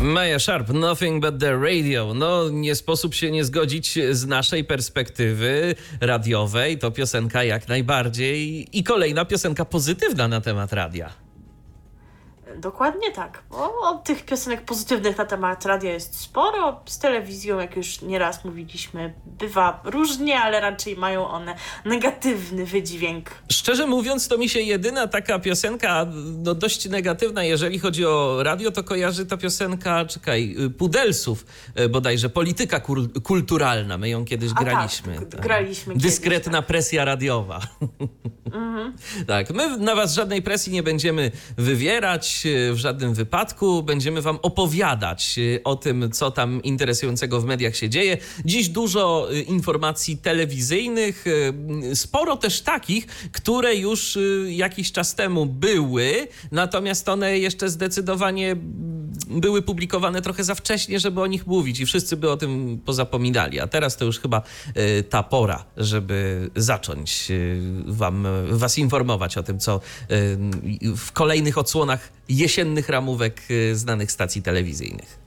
Maja Sharp, Nothing But The Radio. No, nie sposób się nie zgodzić z naszej perspektywy radiowej. To piosenka jak najbardziej i kolejna piosenka pozytywna na temat radia. Dokładnie tak. Bo tych piosenek pozytywnych na temat radia jest sporo. Z telewizją, jak już nieraz mówiliśmy, bywa różnie, ale raczej mają one negatywny wydźwięk. Szczerze mówiąc, to mi się jedyna taka piosenka, no dość negatywna, jeżeli chodzi o radio, to kojarzy ta piosenka, czekaj, Pudelsów, e, bodajże, polityka kulturalna. My ją kiedyś A graliśmy. Tak, graliśmy Dyskretna kiedyś, tak. presja radiowa. Mhm. tak, my na was żadnej presji nie będziemy wywierać w żadnym wypadku. Będziemy Wam opowiadać y, o tym, co tam interesującego w mediach się dzieje. Dziś dużo y, informacji telewizyjnych, y, sporo też takich, które już jakiś czas temu były, natomiast one jeszcze zdecydowanie były publikowane trochę za wcześnie, żeby o nich mówić i wszyscy by o tym pozapominali. A teraz to już chyba ta pora, żeby zacząć wam, Was informować o tym, co w kolejnych odsłonach jesiennych ramówek y, znanych stacji telewizyjnych.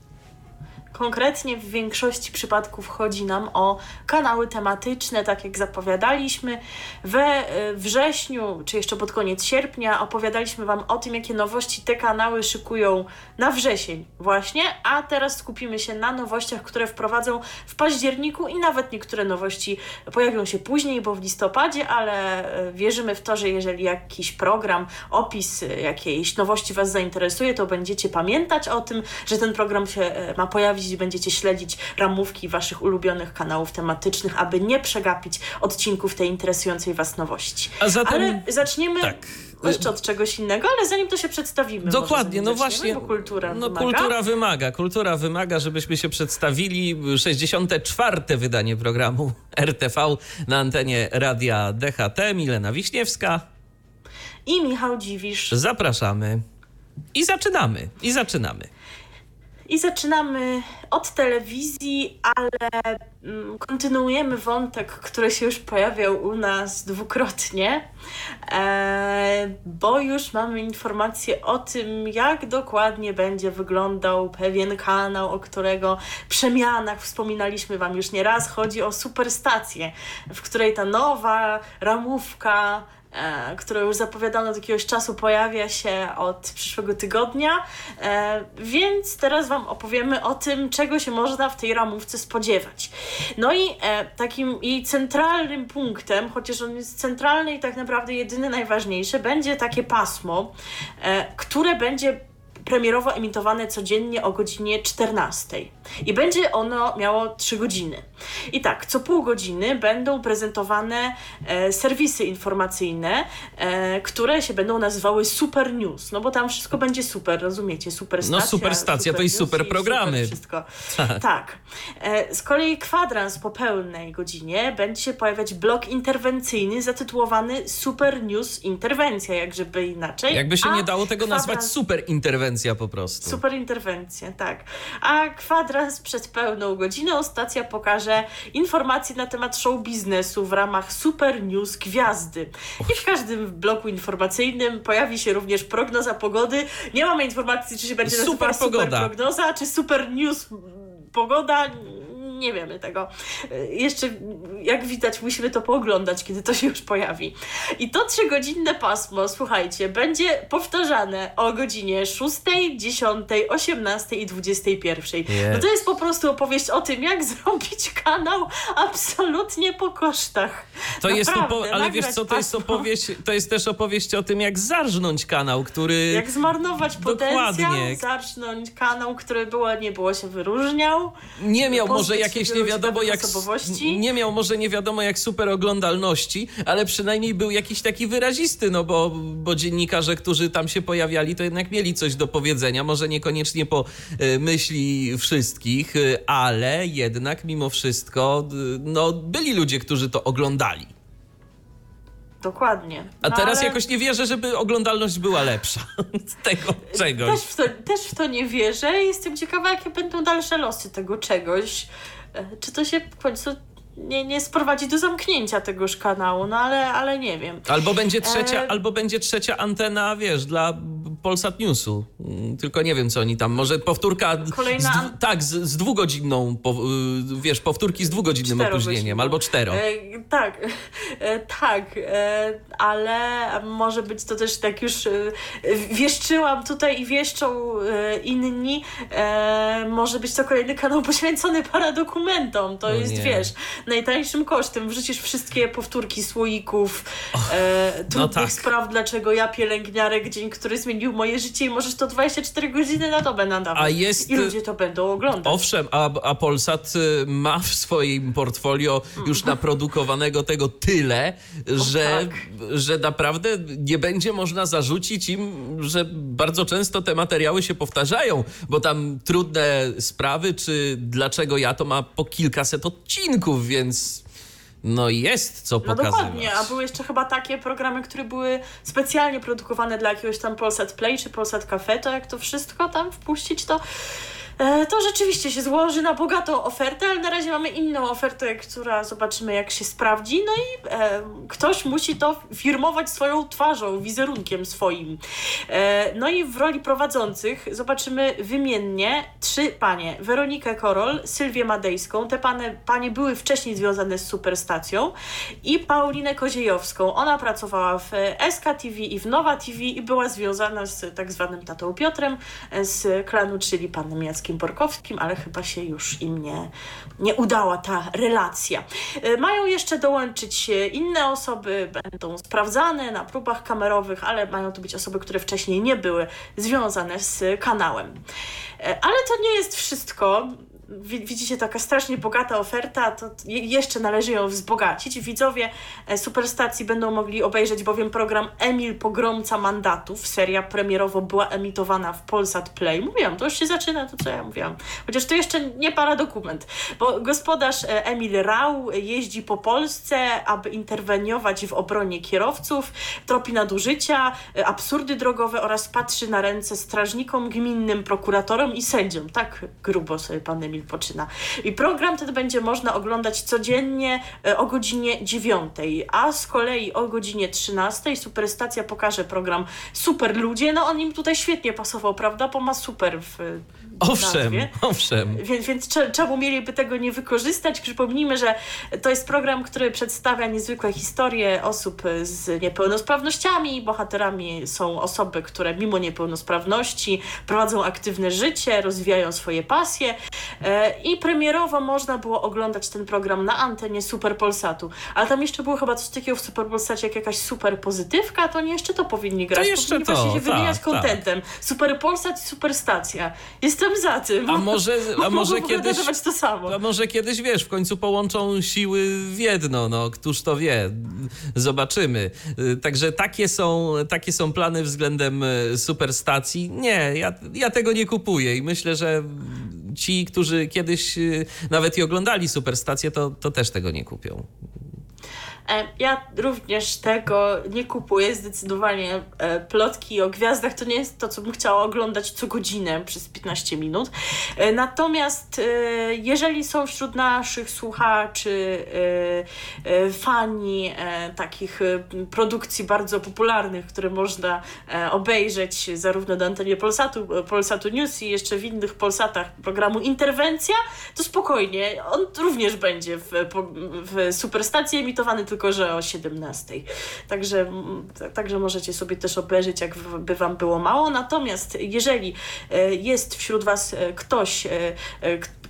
Konkretnie w większości przypadków chodzi nam o kanały tematyczne, tak jak zapowiadaliśmy. We e, wrześniu, czy jeszcze pod koniec sierpnia, opowiadaliśmy Wam o tym, jakie nowości te kanały szykują na wrzesień, właśnie, a teraz skupimy się na nowościach, które wprowadzą w październiku i nawet niektóre nowości pojawią się później, bo w listopadzie, ale e, wierzymy w to, że jeżeli jakiś program, opis e, jakiejś nowości Was zainteresuje, to będziecie pamiętać o tym, że ten program się ma pojawić będziecie śledzić ramówki waszych ulubionych kanałów tematycznych, aby nie przegapić odcinków tej interesującej was nowości. A zatem... Ale zaczniemy tak jeszcze od czegoś innego, ale zanim to się przedstawimy. Dokładnie, no właśnie. Bo kultura no, wymaga. kultura wymaga. Kultura wymaga, żebyśmy się przedstawili. 64. wydanie programu RTV na antenie radia DHT. Milena Wiśniewska. I Michał Dziwisz. Zapraszamy. I zaczynamy. I zaczynamy. I zaczynamy od telewizji, ale mm, kontynuujemy wątek, który się już pojawiał u nas dwukrotnie, e, bo już mamy informacje o tym, jak dokładnie będzie wyglądał pewien kanał, o którego przemianach wspominaliśmy Wam już nieraz. Chodzi o superstację, w której ta nowa ramówka e, które już zapowiadano od jakiegoś czasu, pojawia się od przyszłego tygodnia, e, więc teraz Wam opowiemy o tym, czego się można w tej ramówce spodziewać. No i e, takim jej centralnym punktem, chociaż on jest centralny i tak naprawdę jedyny najważniejszy, będzie takie pasmo, które będzie premierowo emitowane codziennie o godzinie 14. I będzie ono miało 3 godziny. I tak, co pół godziny będą prezentowane e, serwisy informacyjne, e, które się będą nazywały Super News. No bo tam wszystko będzie super, rozumiecie? Super stacja. No super stacja super to i super programy. Super wszystko. Tak. tak. E, z kolei kwadrans po pełnej godzinie będzie się pojawiać blok interwencyjny zatytułowany Super News Interwencja, jak żeby inaczej. Jakby się A nie dało tego kwadrans... nazwać super interwencja po prostu. Super interwencja, tak. A kwadrans przed pełną godziną stacja pokaże informacje na temat show biznesu w ramach Super News Gwiazdy. I w każdym bloku informacyjnym pojawi się również prognoza pogody. Nie mamy informacji, czy się będzie super, super prognoza, czy super news pogoda nie wiemy tego. Jeszcze, jak widać, musimy to pooglądać, kiedy to się już pojawi. I to trzygodzinne pasmo, słuchajcie, będzie powtarzane o godzinie 6, 10, 18 i 21. Yes. No to jest po prostu opowieść o tym, jak zrobić kanał absolutnie po kosztach. To Naprawdę, jest opo- ale wiesz co, to jest opowieść, to jest też opowieść o tym, jak zarżnąć kanał, który... Jak zmarnować potencjał, Dokładnie. zarżnąć kanał, który było, nie było się wyróżniał. Nie miał może jak jakieś nie wiadomo jak. Nie miał może nie wiadomo jak super oglądalności, ale przynajmniej był jakiś taki wyrazisty, no bo, bo dziennikarze, którzy tam się pojawiali, to jednak mieli coś do powiedzenia. Może niekoniecznie po e, myśli wszystkich, e, ale jednak mimo wszystko, no, byli ludzie, którzy to oglądali. Dokładnie. No A teraz ale... jakoś nie wierzę, żeby oglądalność była lepsza z tego czegoś. Też w, to, też w to nie wierzę. Jestem ciekawa, jakie będą dalsze losy tego czegoś. E, czy to się w końcu nie, nie sprowadzi do zamknięcia tegoż kanału, no ale, ale nie wiem. Albo będzie trzecia, e... albo będzie trzecia antena, wiesz, dla Polsat Newsu. Mm, tylko nie wiem, co oni tam. Może powtórka. Kolejna... Z, tak, z, z dwugodzinną, po, y, wiesz, powtórki z dwugodzinnym opóźnieniem, albo cztero. E, tak, e, tak, e, ale może być to też tak już e, wieszczyłam tutaj i wieszczą e, inni. E, może być to kolejny kanał poświęcony paradokumentom. To jest, nie. wiesz, najtańszym kosztem. Wrzucisz wszystkie powtórki słoików, oh, trudnych no tak. spraw, dlaczego ja pielęgniarek, dzień, który zmienił moje życie i możesz to 24 godziny na dobę nadawać. A jest... I ludzie to będą oglądać. Owszem, a, a Polsat y, ma w swoim portfolio już naprodukowanego tego tyle, że, tak. że naprawdę nie będzie można zarzucić im, że bardzo często te materiały się powtarzają, bo tam trudne sprawy, czy dlaczego ja to ma po kilkaset odcinków, więc no jest co pokazywać. No dokładnie, a były jeszcze chyba takie programy, które były specjalnie produkowane dla jakiegoś tam Polsat Play czy Polsat Cafe, to jak to wszystko tam wpuścić, to to rzeczywiście się złoży na bogatą ofertę, ale na razie mamy inną ofertę, która zobaczymy jak się sprawdzi. No i e, ktoś musi to firmować swoją twarzą, wizerunkiem swoim. E, no i w roli prowadzących zobaczymy wymiennie trzy panie. Weronikę Korol, Sylwię Madejską, te panie, panie były wcześniej związane z Superstacją i Paulinę Koziejowską. Ona pracowała w SK TV i w Nowa TV i była związana z tak zwanym tatą Piotrem z klanu, czyli panem Jackiem Borkowskim, ale chyba się już im nie, nie udała ta relacja. E, mają jeszcze dołączyć inne osoby, będą sprawdzane na próbach kamerowych, ale mają to być osoby, które wcześniej nie były związane z kanałem. E, ale to nie jest wszystko widzicie, taka strasznie bogata oferta, to jeszcze należy ją wzbogacić. Widzowie e, Superstacji będą mogli obejrzeć bowiem program Emil Pogromca Mandatów. Seria premierowo była emitowana w Polsat Play. Mówiłam, to już się zaczyna to, co ja mówiłam. Chociaż to jeszcze nie paradokument, bo gospodarz e, Emil Rau jeździ po Polsce, aby interweniować w obronie kierowców, tropi nadużycia, e, absurdy drogowe oraz patrzy na ręce strażnikom gminnym, prokuratorom i sędziom. Tak grubo sobie pan Emil poczyna. I program ten będzie można oglądać codziennie e, o godzinie 9, a z kolei o godzinie 13 Superstacja pokaże program Super Ludzie. No on im tutaj świetnie pasował, prawda? Bo ma super w Owszem, nazwie. owszem. Więc, więc czemu mieliby tego nie wykorzystać? Przypomnijmy, że to jest program, który przedstawia niezwykłe historie osób z niepełnosprawnościami. Bohaterami są osoby, które mimo niepełnosprawności prowadzą aktywne życie, rozwijają swoje pasje. E, I premierowo można było oglądać ten program na antenie Super Polsatu. Ale tam jeszcze było chyba coś takiego w Super Polsacie, jak jakaś super pozytywka, to oni jeszcze to powinni grać. To jeszcze powinni to, właśnie się wymieniać tak, kontentem. Tak. Super Polsat i Superstacja. Jestem jestem za tym. A może, a może kiedyś. To samo. A może kiedyś wiesz, w końcu połączą siły w jedno, no któż to wie. Zobaczymy. Także takie są, takie są plany względem e, superstacji. Nie, ja, ja tego nie kupuję i myślę, że ci, którzy kiedyś e, nawet i oglądali superstację, to, to też tego nie kupią. E, ja również tego nie kupuję. Zdecydowanie e, plotki o gwiazdach to nie jest to, co bym chciała oglądać co godzinę przez 15 minut. E, natomiast jeżeli są wśród naszych słuchaczy fani takich produkcji bardzo popularnych, które można obejrzeć zarówno na antenie Polsatu, Polsatu News i jeszcze w innych Polsatach programu Interwencja, to spokojnie, on również będzie w, w Superstacji emitowany tylko tylko że o 17. Także, także możecie sobie też obejrzeć, jakby Wam było mało. Natomiast jeżeli e, jest wśród Was e, ktoś, e,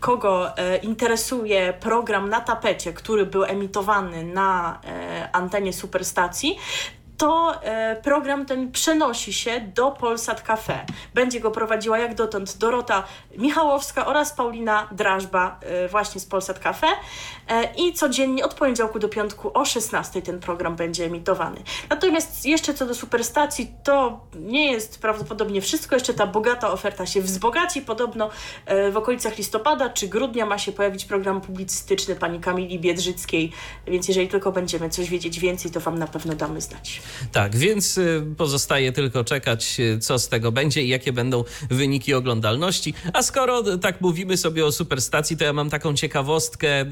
kogo interesuje program na tapecie, który był emitowany na antenie superstacji, to program ten przenosi się do Polsat Cafe. Będzie go prowadziła jak dotąd Dorota Michałowska oraz Paulina Drażba właśnie z Polsat Cafe i codziennie od poniedziałku do piątku o 16 ten program będzie emitowany. Natomiast jeszcze co do superstacji, to nie jest prawdopodobnie wszystko, jeszcze ta bogata oferta się wzbogaci. Podobno w okolicach listopada czy grudnia ma się pojawić program publicystyczny pani Kamili Biedrzyckiej, więc jeżeli tylko będziemy coś wiedzieć więcej, to Wam na pewno damy znać. Tak, więc y, pozostaje tylko czekać, co z tego będzie i jakie będą wyniki oglądalności. A skoro tak mówimy sobie o superstacji, to ja mam taką ciekawostkę,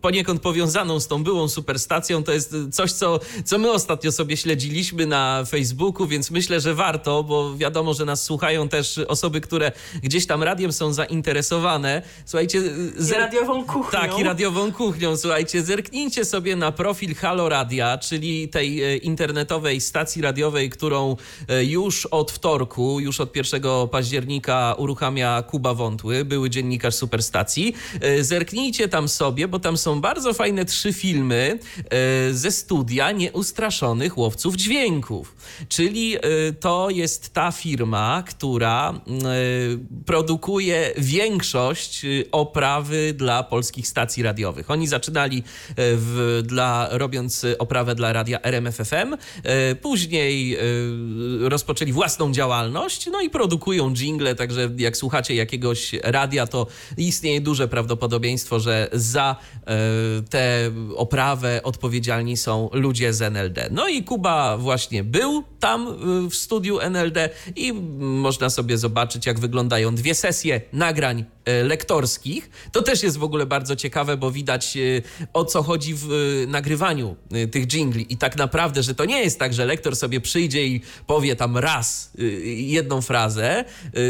poniekąd powiązaną z tą byłą superstacją. To jest coś, co, co my ostatnio sobie śledziliśmy na Facebooku, więc myślę, że warto, bo wiadomo, że nas słuchają też osoby, które gdzieś tam radiem są zainteresowane. Słuchajcie, z radiową kuchnią. Tak, i radiową kuchnią. Słuchajcie, zerknijcie sobie na profil Halo Radia, czyli tej e, internetowej stacji radiowej, którą e, już od wtorku, już od 1 października uruchamia Kuba Wątły, były dziennikarz Superstacji. E, zerknijcie tam sobie, bo tam są bardzo fajne trzy filmy ze studia Nieustraszonych Łowców Dźwięków. Czyli to jest ta firma, która produkuje większość oprawy dla polskich stacji radiowych. Oni zaczynali w, dla, robiąc oprawę dla radia RMFFM, e, później e, rozpoczęli własną działalność, no i produkują jingle, także jak słuchacie jakiegoś radia, to istnieje duże prawdopodobieństwo, że za e, tę oprawę odpowiedzialni są ludzie z NLD. No i Kuba właśnie był tam w studiu NLD i można sobie zobaczyć, jak wyglądają dwie sesje nagrań lektorskich. To też jest w ogóle bardzo ciekawe, bo widać o co chodzi w nagrywaniu tych jingli i tak naprawdę, że to nie jest tak, że lektor sobie przyjdzie i powie tam raz jedną frazę,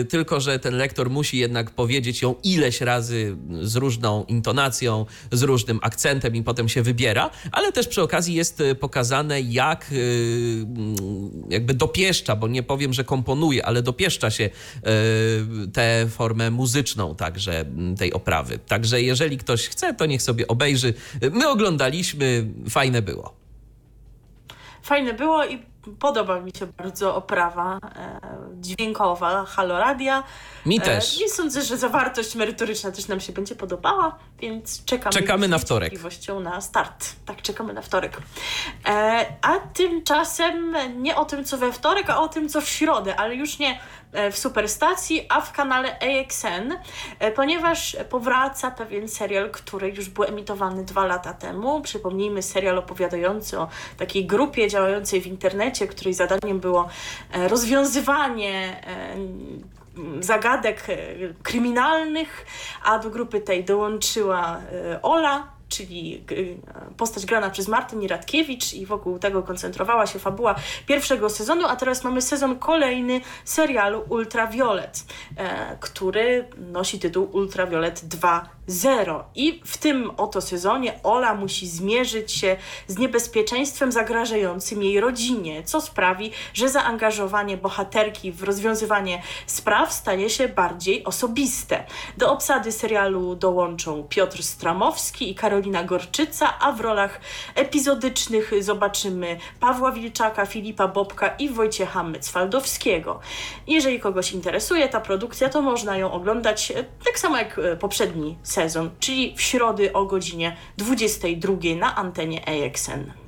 tylko że ten lektor musi jednak powiedzieć ją ileś razy z różną intonacją, z różnym akcentem i potem się wybiera, ale też przy okazji jest pokazane, jak jakby dopieszcza, bo nie powiem, że komponuje, ale dopieszcza się tę formę muzyczną także tej oprawy. Także jeżeli ktoś chce, to niech sobie obejrzy. My oglądaliśmy, fajne było fajne było i podoba mi się bardzo oprawa e, dźwiękowa Haloradia. Mi e, też. I sądzę, że zawartość merytoryczna też nam się będzie podobała, więc czekamy, czekamy na wtorek. na start. Tak, czekamy na wtorek. E, a tymczasem nie o tym, co we wtorek, a o tym, co w środę, ale już nie w Superstacji, a w kanale AXN, e, ponieważ powraca pewien serial, który już był emitowany dwa lata temu. Przypomnijmy, serial opowiadający o takiej grupie działającej w internecie, której zadaniem było e, rozwiązywanie zagadek kryminalnych, a do grupy tej dołączyła Ola, czyli y, postać grana przez Martyni Radkiewicz i wokół tego koncentrowała się fabuła pierwszego sezonu, a teraz mamy sezon kolejny serialu Ultraviolet, e, który nosi tytuł Ultraviolet 2 zero. I w tym oto sezonie Ola musi zmierzyć się z niebezpieczeństwem zagrażającym jej rodzinie, co sprawi, że zaangażowanie bohaterki w rozwiązywanie spraw staje się bardziej osobiste. Do obsady serialu dołączą Piotr Stramowski i Karolina Gorczyca, a w rolach epizodycznych zobaczymy Pawła Wilczaka, Filipa Bobka i Wojciecha Mycwaldowskiego. Jeżeli kogoś interesuje ta produkcja, to można ją oglądać e, tak samo jak e, poprzedni sezon, czyli w środę o godzinie 22 na antenie AXN.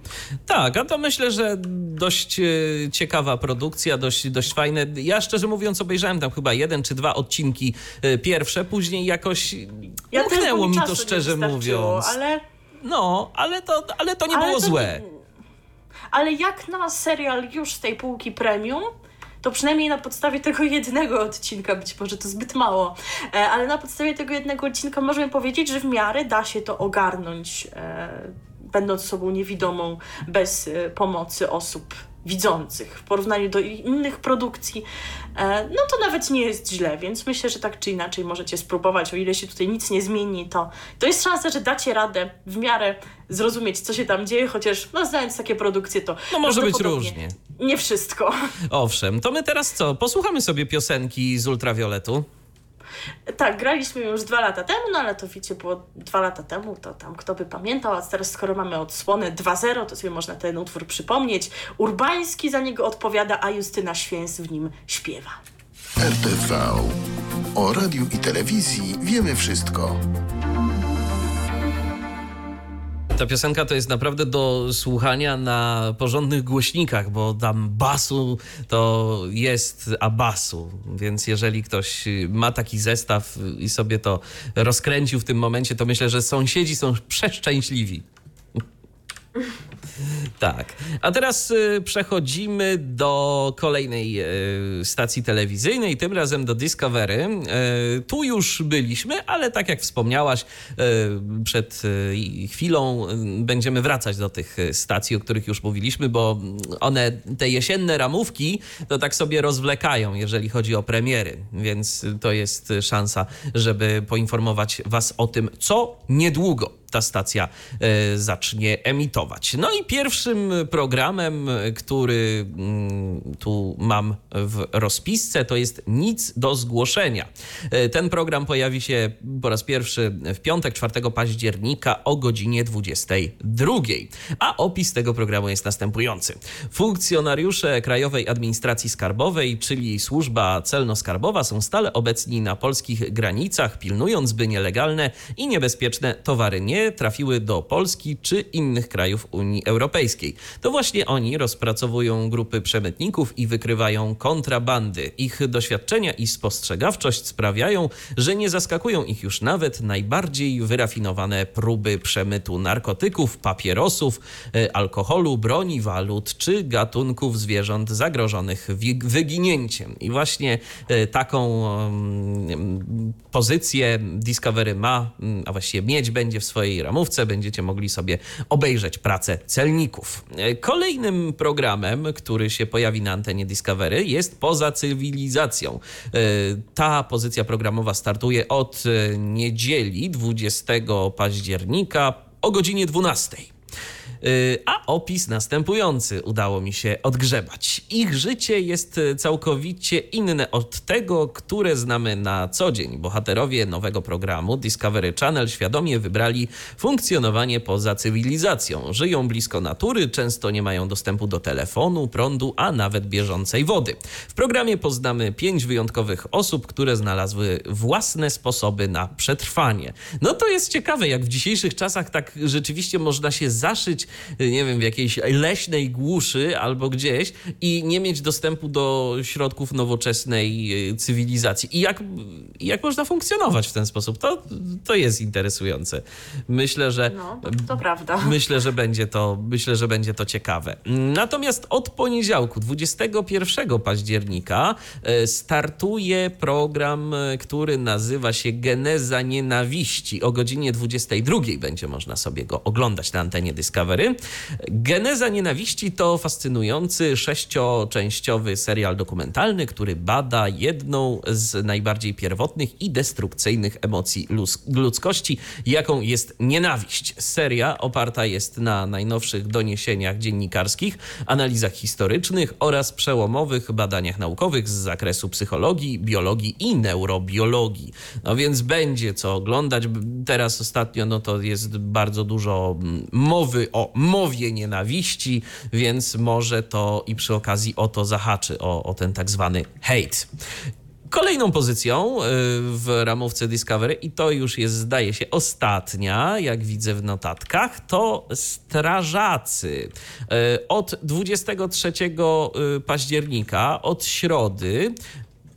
Tak, a to myślę, że dość e, ciekawa produkcja, dość, dość fajne. Ja szczerze mówiąc obejrzałem tam chyba jeden czy dwa odcinki e, pierwsze, później jakoś ja umknęło mi to szczerze mówiąc. Ale... No, ale to, ale to nie ale było to... złe. Ale jak na serial już z tej półki premium, to przynajmniej na podstawie tego jednego odcinka, być może to zbyt mało, e, ale na podstawie tego jednego odcinka możemy powiedzieć, że w miarę da się to ogarnąć, będąc sobą niewidomą, bez e, pomocy osób widzących w porównaniu do innych produkcji, no to nawet nie jest źle, więc myślę, że tak czy inaczej możecie spróbować, o ile się tutaj nic nie zmieni, to, to jest szansa, że dacie radę w miarę zrozumieć, co się tam dzieje, chociaż no, znając takie produkcje, to no może być różnie. Nie wszystko. Owszem, to my teraz co? Posłuchamy sobie piosenki z Ultravioletu. Tak, graliśmy już dwa lata temu, no ale to wiecie, było dwa lata temu, to tam kto by pamiętał, a teraz skoro mamy odsłonę 2.0, to sobie można ten utwór przypomnieć. Urbański za niego odpowiada, a Justyna Święs w nim śpiewa. RTV. O radiu i telewizji wiemy wszystko. Ta piosenka to jest naprawdę do słuchania na porządnych głośnikach, bo tam basu to jest a basu. Więc jeżeli ktoś ma taki zestaw i sobie to rozkręcił w tym momencie, to myślę, że sąsiedzi są przeszczęśliwi. Tak. A teraz y, przechodzimy do kolejnej y, stacji telewizyjnej, tym razem do Discovery. Y, tu już byliśmy, ale tak jak wspomniałaś, przed chwilą będziemy wracać do tych stacji, o których już mówiliśmy, bo one, te jesienne ramówki, to tak sobie rozwlekają, jeżeli chodzi o premiery, więc to jest szansa, żeby poinformować Was o tym, co niedługo ta stacja zacznie emitować. No i pierwszym programem, który mm, tu mam w rozpisce, to jest Nic do zgłoszenia. E, ten program pojawi się po raz pierwszy w piątek, 4 października o godzinie 22. A opis tego programu jest następujący. Funkcjonariusze Krajowej Administracji Skarbowej, czyli służba celno-skarbowa, są stale obecni na polskich granicach, pilnując, by nielegalne i niebezpieczne towary nie trafiły do Polski czy innych krajów Unii Europejskiej. To właśnie oni rozpracowują grupy przemytników i wykrywają kontrabandy. Ich doświadczenia i spostrzegawczość sprawiają, że nie zaskakują ich już nawet najbardziej wyrafinowane próby przemytu narkotyków, papierosów, e, alkoholu, broni, walut czy gatunków zwierząt zagrożonych wyginięciem. I właśnie e, taką pozycję Discovery ma, a właściwie mieć będzie w swojej ramówce będziecie mogli sobie obejrzeć pracę celników. Kolejnym programem, który się pojawi na antenie Discovery jest Poza Cywilizacją. Ta pozycja programowa startuje od niedzieli 20 października o godzinie 12. Y, a opis następujący udało mi się odgrzebać. Ich życie jest całkowicie inne od tego, które znamy na co dzień. Bohaterowie nowego programu Discovery Channel świadomie wybrali funkcjonowanie poza cywilizacją. Żyją blisko natury, często nie mają dostępu do telefonu, prądu, a nawet bieżącej wody. W programie poznamy pięć wyjątkowych osób, które znalazły własne sposoby na przetrwanie. No to jest ciekawe, jak w dzisiejszych czasach tak rzeczywiście można się zaszyć nie wiem, w jakiejś leśnej głuszy albo gdzieś i nie mieć dostępu do środków nowoczesnej y, cywilizacji. I jak, jak można funkcjonować w ten sposób? To, to jest interesujące. Myślę, że. No, to prawda. Myślę, że będzie to, myślę, że będzie to ciekawe. Natomiast od poniedziałku, 21 października, y, startuje program, y, który nazywa się Geneza Nienawiści. O godzinie 22 będzie można sobie go oglądać na antenie Discovery. Geneza Nienawiści to fascynujący sześcioczęściowy serial dokumentalny, który bada jedną z najbardziej pierwotnych i destrukcyjnych emocji ludzkości, jaką jest nienawiść. Seria oparta jest na najnowszych doniesieniach dziennikarskich, analizach historycznych oraz przełomowych badaniach naukowych z zakresu psychologii, biologii i neurobiologii. No więc będzie co oglądać. Teraz ostatnio no to jest bardzo dużo mm, mowy o mowie nienawiści, więc może to i przy okazji o to zahaczy, o, o ten tak zwany hate. Kolejną pozycją y, w ramówce Discovery, i to już jest, zdaje się, ostatnia, jak widzę w notatkach, to strażacy. Y, od 23 y, października, od środy,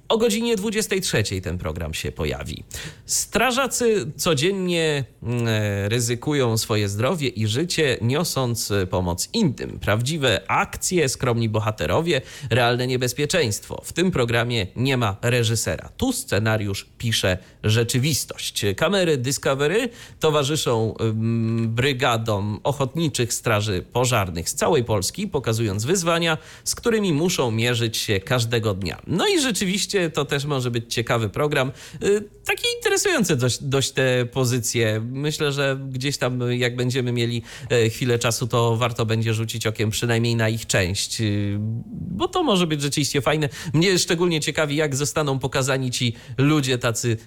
o godzinie 23 ten program się pojawi. Strażacy codziennie mm, e, ryzykują swoje zdrowie i życie, niosąc e, pomoc innym. Prawdziwe akcje, skromni bohaterowie, realne niebezpieczeństwo. W tym programie nie ma reżysera. Tu scenariusz pisze rzeczywistość. Kamery Discovery towarzyszą mm, brygadom ochotniczych straży pożarnych z całej Polski, pokazując wyzwania, z którymi muszą mierzyć się każdego dnia. No i rzeczywiście oczywiście to też może być ciekawy program. Y, taki interesujący dość, dość te pozycje. Myślę, że gdzieś tam jak będziemy mieli e, chwilę czasu, to warto będzie rzucić okiem przynajmniej na ich część, y, bo to może być rzeczywiście fajne. Mnie szczególnie ciekawi, jak zostaną pokazani ci ludzie tacy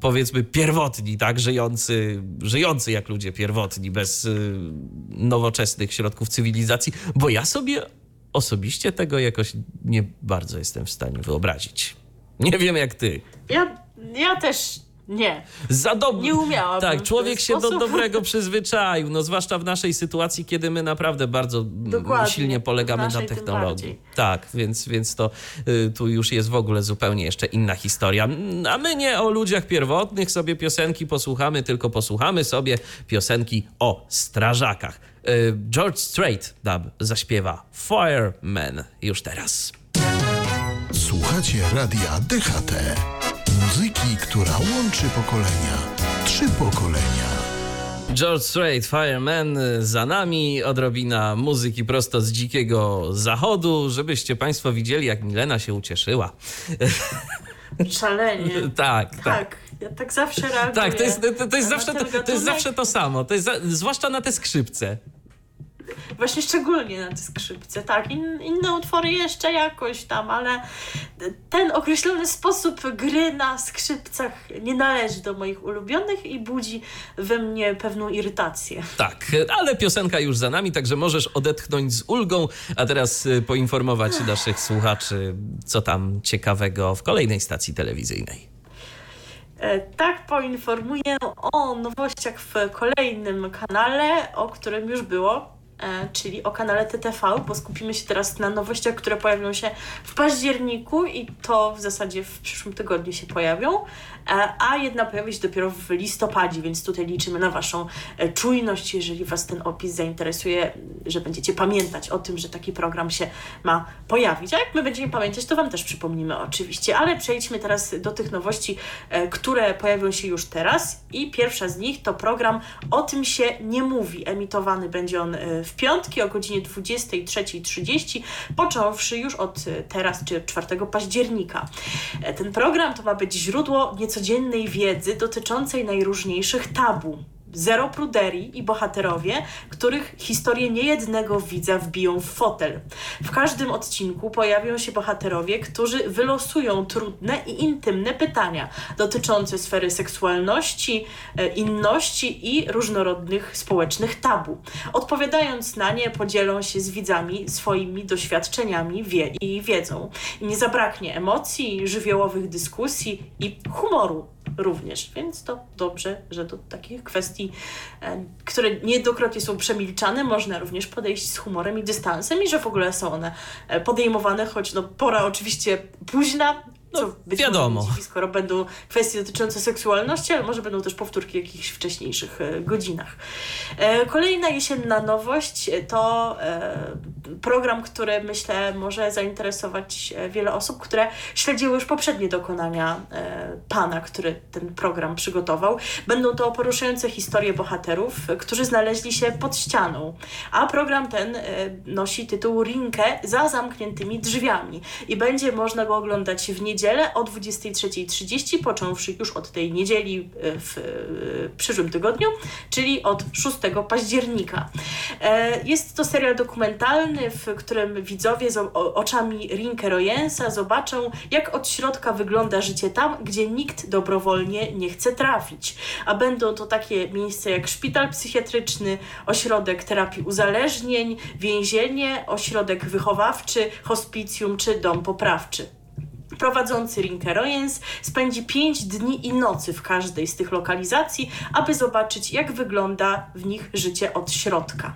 powiedzmy pierwotni, tak, żyjący, żyjący jak ludzie pierwotni, bez y, nowoczesnych środków cywilizacji, bo ja sobie osobiście tego jakoś nie bardzo jestem w stanie wyobrazić. Nie wiem jak ty. Ja, ja też nie. Za dob- nie umiałam. Tak, człowiek się do dobrego przyzwyczaił, no zwłaszcza w naszej sytuacji, kiedy my naprawdę bardzo Dokładnie. silnie polegamy na technologii. Tak, więc, więc to y, tu już jest w ogóle zupełnie jeszcze inna historia. A my nie o ludziach pierwotnych sobie piosenki posłuchamy, tylko posłuchamy sobie piosenki o strażakach. Y, George Strait dub zaśpiewa Fireman już teraz. Słuchacie radia DHT. Muzyki, która łączy pokolenia. Trzy pokolenia. George Strait, Fireman za nami, odrobina muzyki prosto z dzikiego zachodu, żebyście Państwo widzieli, jak Milena się ucieszyła. Szalenie. tak, tak. Tak, ja tak zawsze reaguję. Tak, to jest, to, to jest, zawsze, to, to, jest zawsze to samo, to jest za, zwłaszcza na te skrzypce. Właśnie szczególnie na te skrzypce, tak. In, inne utwory jeszcze jakoś tam, ale ten określony sposób gry na skrzypcach nie należy do moich ulubionych i budzi we mnie pewną irytację. Tak, ale piosenka już za nami, także możesz odetchnąć z ulgą, a teraz y, poinformować naszych słuchaczy, co tam ciekawego w kolejnej stacji telewizyjnej. E, tak, poinformuję o nowościach w kolejnym kanale, o którym już było czyli o kanale TTV, bo skupimy się teraz na nowościach, które pojawią się w październiku i to w zasadzie w przyszłym tygodniu się pojawią. E, a jedna pojawi się dopiero w listopadzie, więc tutaj liczymy na Waszą e, czujność, jeżeli Was ten opis zainteresuje, że będziecie pamiętać o tym, że taki program się ma pojawić. A jak my będziemy pamiętać, to Wam też przypomnimy oczywiście, ale przejdźmy teraz do tych nowości, e, które pojawią się już teraz i pierwsza z nich to program O tym się nie mówi. Emitowany będzie on w piątki o godzinie 23.30, począwszy już od teraz, czy 4 października. Ten program to ma być źródło nieco codziennej wiedzy dotyczącej najróżniejszych tabu. Zero pruderii i bohaterowie, których historię niejednego widza wbiją w fotel. W każdym odcinku pojawią się bohaterowie, którzy wylosują trudne i intymne pytania dotyczące sfery seksualności, e, inności i różnorodnych społecznych tabu. Odpowiadając na nie, podzielą się z widzami swoimi doświadczeniami i wiedzą. I nie zabraknie emocji, żywiołowych dyskusji i humoru również, więc to dobrze, że do takich kwestii, e, które niejednokrotnie są przemilczane, można również podejść z humorem i dystansem i że w ogóle są one e, podejmowane, choć no pora oczywiście późna, no, co być wiadomo. może skoro będą kwestie dotyczące seksualności, ale może będą też powtórki jakichś wcześniejszych e, godzinach. Kolejna jesienna nowość to program, który myślę może zainteresować wiele osób, które śledziły już poprzednie dokonania pana, który ten program przygotował. Będą to poruszające historie bohaterów, którzy znaleźli się pod ścianą. A program ten nosi tytuł Rinkę za zamkniętymi drzwiami i będzie można go oglądać w niedzielę o 23.30, począwszy już od tej niedzieli e, w e, przyszłym tygodniu, czyli od 6 października. E, jest to serial dokumentalny, w którym widzowie z oczami Rinke Royensa zobaczą, jak od środka wygląda życie tam, gdzie nikt dobrowolnie nie chce trafić. A będą to takie miejsca jak szpital psychiatryczny, ośrodek terapii uzależnień, więzienie, ośrodek wychowawczy, hospicjum czy dom poprawczy. Prowadzący Rinke Royens spędzi 5 dni i nocy w każdej z tych lokalizacji, aby zobaczyć, jak wygląda w nich życie od środka.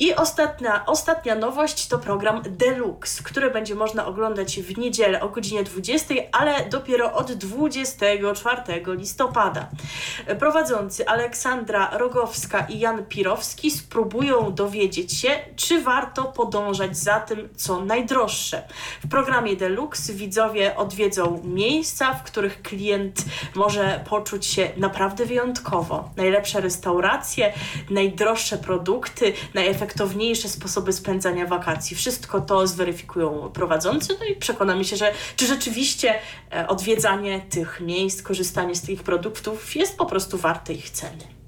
I ostatnia, ostatnia nowość to program Deluxe, który będzie można oglądać w niedzielę o godzinie 20, ale dopiero od 24 listopada. Prowadzący Aleksandra Rogowska i Jan Pirowski spróbują dowiedzieć się, czy warto podążać za tym, co najdroższe. W programie Deluxe widzowie odwiedzą miejsca, w których klient może poczuć się naprawdę wyjątkowo. Najlepsze restauracje, najdroższe produkty, najefektywniejsze najefektowniejsze sposoby spędzania wakacji. Wszystko to zweryfikują prowadzący, no i przekonamy się, że czy rzeczywiście e, odwiedzanie tych miejsc, korzystanie z tych produktów jest po prostu warte ich ceny.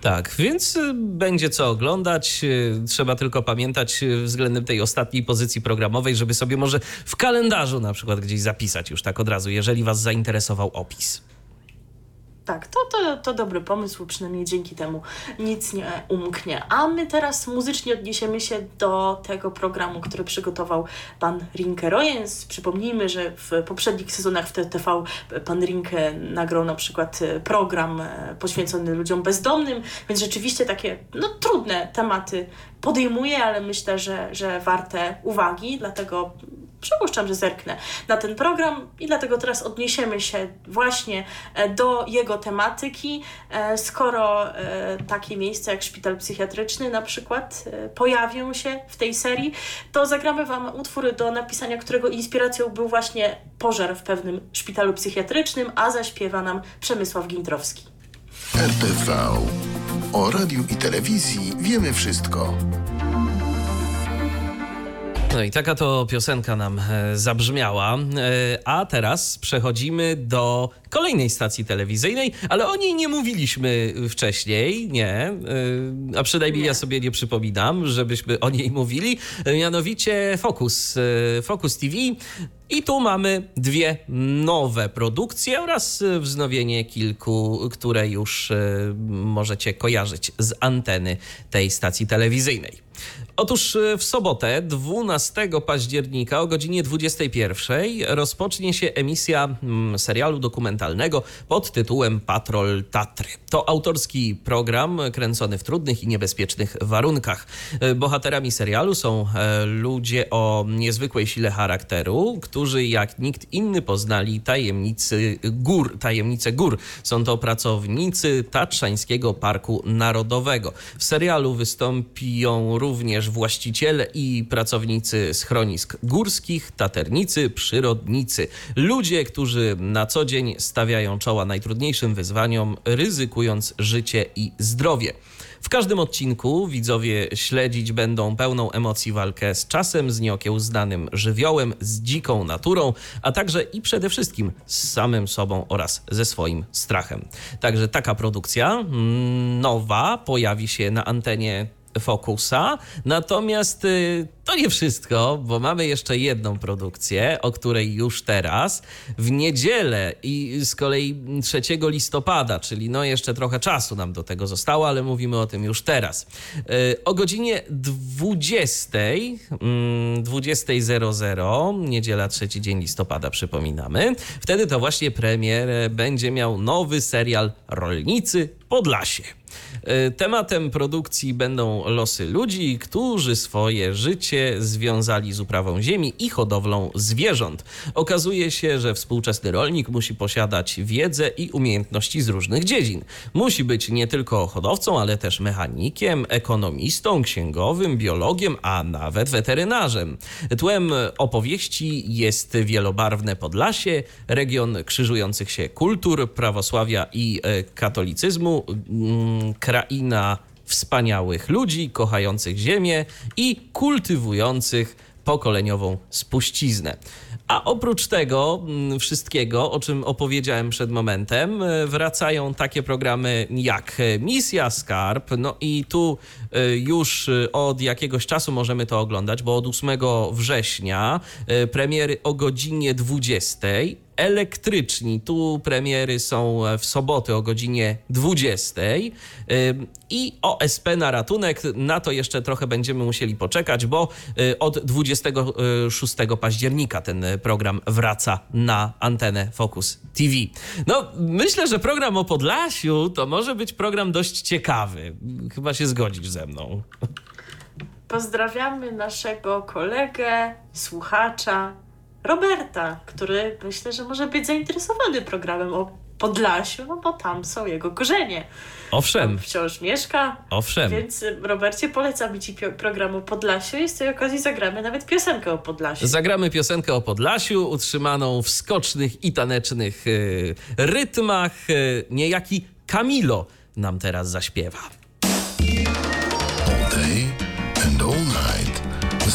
Tak, więc y, będzie co oglądać. Y, trzeba tylko pamiętać względem tej ostatniej pozycji programowej, żeby sobie może w kalendarzu na przykład gdzieś zapisać już tak od razu, jeżeli Was zainteresował opis. Tak, to, to, to dobry pomysł, przynajmniej dzięki temu nic nie umknie. A my teraz muzycznie odniesiemy się do tego programu, który przygotował pan Rinke Rojens. Przypomnijmy, że w poprzednich sezonach w TTV pan Rinke nagrał na przykład e, program e, poświęcony ludziom bezdomnym, więc rzeczywiście takie no, trudne tematy podejmuje, ale myślę, że, że warte uwagi, dlatego przypuszczam, że zerknę na ten program i dlatego teraz odniesiemy się właśnie e, do jego tematyki. E, skoro e, takie miejsca jak szpital psychiatryczny na przykład pojawią się w tej serii, to zagramy Wam utwór do napisania, którego inspiracją był właśnie pożar w pewnym szpitalu psychiatrycznym, a zaśpiewa nam Przemysław Gintrowski. RTV. O radiu i telewizji wiemy wszystko. No i taka to piosenka nam e, zabrzmiała. E, a teraz przechodzimy do kolejnej stacji telewizyjnej, ale o niej nie mówiliśmy wcześniej, nie. E, a przynajmniej nie. ja sobie nie przypominam, żebyśmy o niej mówili. Mianowicie Focus. Focus TV. I tu mamy dwie nowe produkcje oraz wznowienie kilku, które już możecie kojarzyć z anteny tej stacji telewizyjnej. Otóż e, w sobotę 12 października o godzinie 21 rozpocznie się emisja mm, serialu dokumentalnego pod tytułem Patrol Tatry. To autorski program kręcony w trudnych i niebezpiecznych warunkach. E, bohaterami serialu są e, ludzie o niezwykłej sile charakteru, którzy jak nikt inny poznali tajemnicy gór, tajemnice gór. Są to pracownicy Tatrzańskiego Parku Narodowego. W serialu wystąpią również właściciele i pracownicy schronisk górskich, taternicy, przyrodnicy. Ludzie, którzy na co dzień stawiają czoła najtrudniejszym wyzwaniom, ryzykując życie i zdrowie. W każdym odcinku widzowie śledzić będą pełną emocji walkę z czasem, z nieokiełznanym żywiołem, z dziką naturą, a także i przede wszystkim z samym sobą oraz ze swoim strachem. Także taka produkcja mm, nowa pojawi się na antenie Focusa. Natomiast y, to nie wszystko, bo mamy jeszcze jedną produkcję, o której już teraz w niedzielę i z kolei 3 listopada, czyli no jeszcze trochę czasu nam do tego zostało, ale mówimy o tym już teraz. Y, o godzinie 20, 20.00, mm, niedziela 3 dzień listopada, przypominamy. Wtedy to właśnie premier będzie miał nowy serial Rolnicy Podlasie. E, tematem produkcji będą losy ludzi, którzy swoje życie związali z uprawą ziemi i hodowlą zwierząt. Okazuje się, że współczesny rolnik musi posiadać wiedzę i umiejętności z różnych dziedzin. Musi być nie tylko hodowcą, ale też mechanikiem, ekonomistą, księgowym, biologiem, a nawet weterynarzem. Tłem opowieści jest wielobarwne Podlasie, region krzyżujących się kultur, prawosławia i e, katolicyzmu, mm, kraina wspaniałych ludzi, kochających ziemię i kultywujących pokoleniową spuściznę. A oprócz tego mm, wszystkiego, o czym opowiedziałem przed momentem, e, wracają takie programy jak Misja Skarb. No i tu e, już e, od jakiegoś czasu możemy to oglądać, bo od 8 września premiery o godzinie 20 elektryczni. Tu premiery są w sobotę o godzinie 20 i OSP na ratunek. Na to jeszcze trochę będziemy musieli poczekać, bo y, od 26 października ten program wraca na antenę Focus TV. No, myślę, że program o Podlasiu to może być program dość ciekawy. Chyba się zgodzisz ze mną. Pozdrawiamy naszego kolegę, słuchacza, Roberta, który myślę, że może być zainteresowany programem o Podlasiu, no bo tam są jego korzenie. Owszem. Tam wciąż mieszka. Owszem. Więc Robercie, polecam Ci program o Podlasiu i z tej okazji zagramy nawet piosenkę o Podlasiu. Zagramy piosenkę o Podlasiu, utrzymaną w skocznych i tanecznych y, rytmach. Y, niejaki Camilo nam teraz zaśpiewa.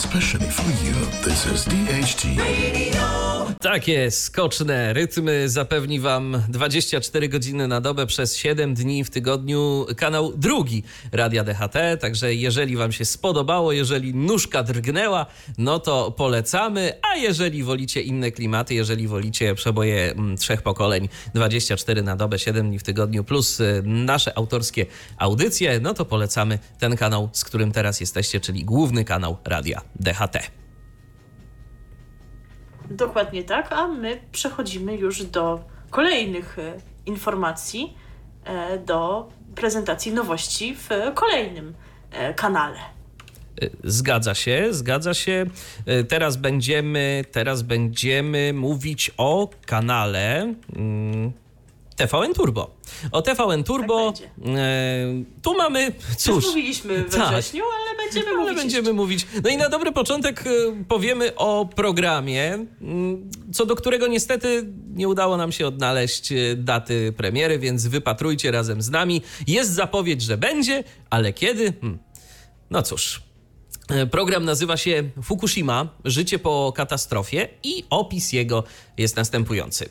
Especially for you, this is DHT. Takie skoczne rytmy zapewni Wam 24 godziny na dobę przez 7 dni w tygodniu kanał drugi Radia DHT. Także jeżeli Wam się spodobało, jeżeli nóżka drgnęła, no to polecamy. A jeżeli wolicie inne klimaty, jeżeli wolicie przeboje mm, trzech pokoleń 24 na dobę, 7 dni w tygodniu plus y, nasze autorskie audycje, no to polecamy ten kanał, z którym teraz jesteście, czyli główny kanał Radia DHT. Dokładnie tak, a my przechodzimy już do kolejnych e, informacji, e, do prezentacji nowości w kolejnym e, kanale. Zgadza się, zgadza się. Teraz będziemy, teraz będziemy mówić o kanale mm, TVN Turbo. O TVN Turbo. Tak e, tu mamy. Już Cóż. mówiliśmy we tak. wrześniu, ale będziemy Ale mówić. będziemy mówić. No i na dobry początek e, powiemy o programie, mm, co do którego niestety nie udało nam się odnaleźć e, daty premiery, więc wypatrujcie razem z nami. Jest zapowiedź, że będzie, ale kiedy? Hmm. No cóż. Program nazywa się Fukushima Życie po katastrofie i opis jego jest następujący.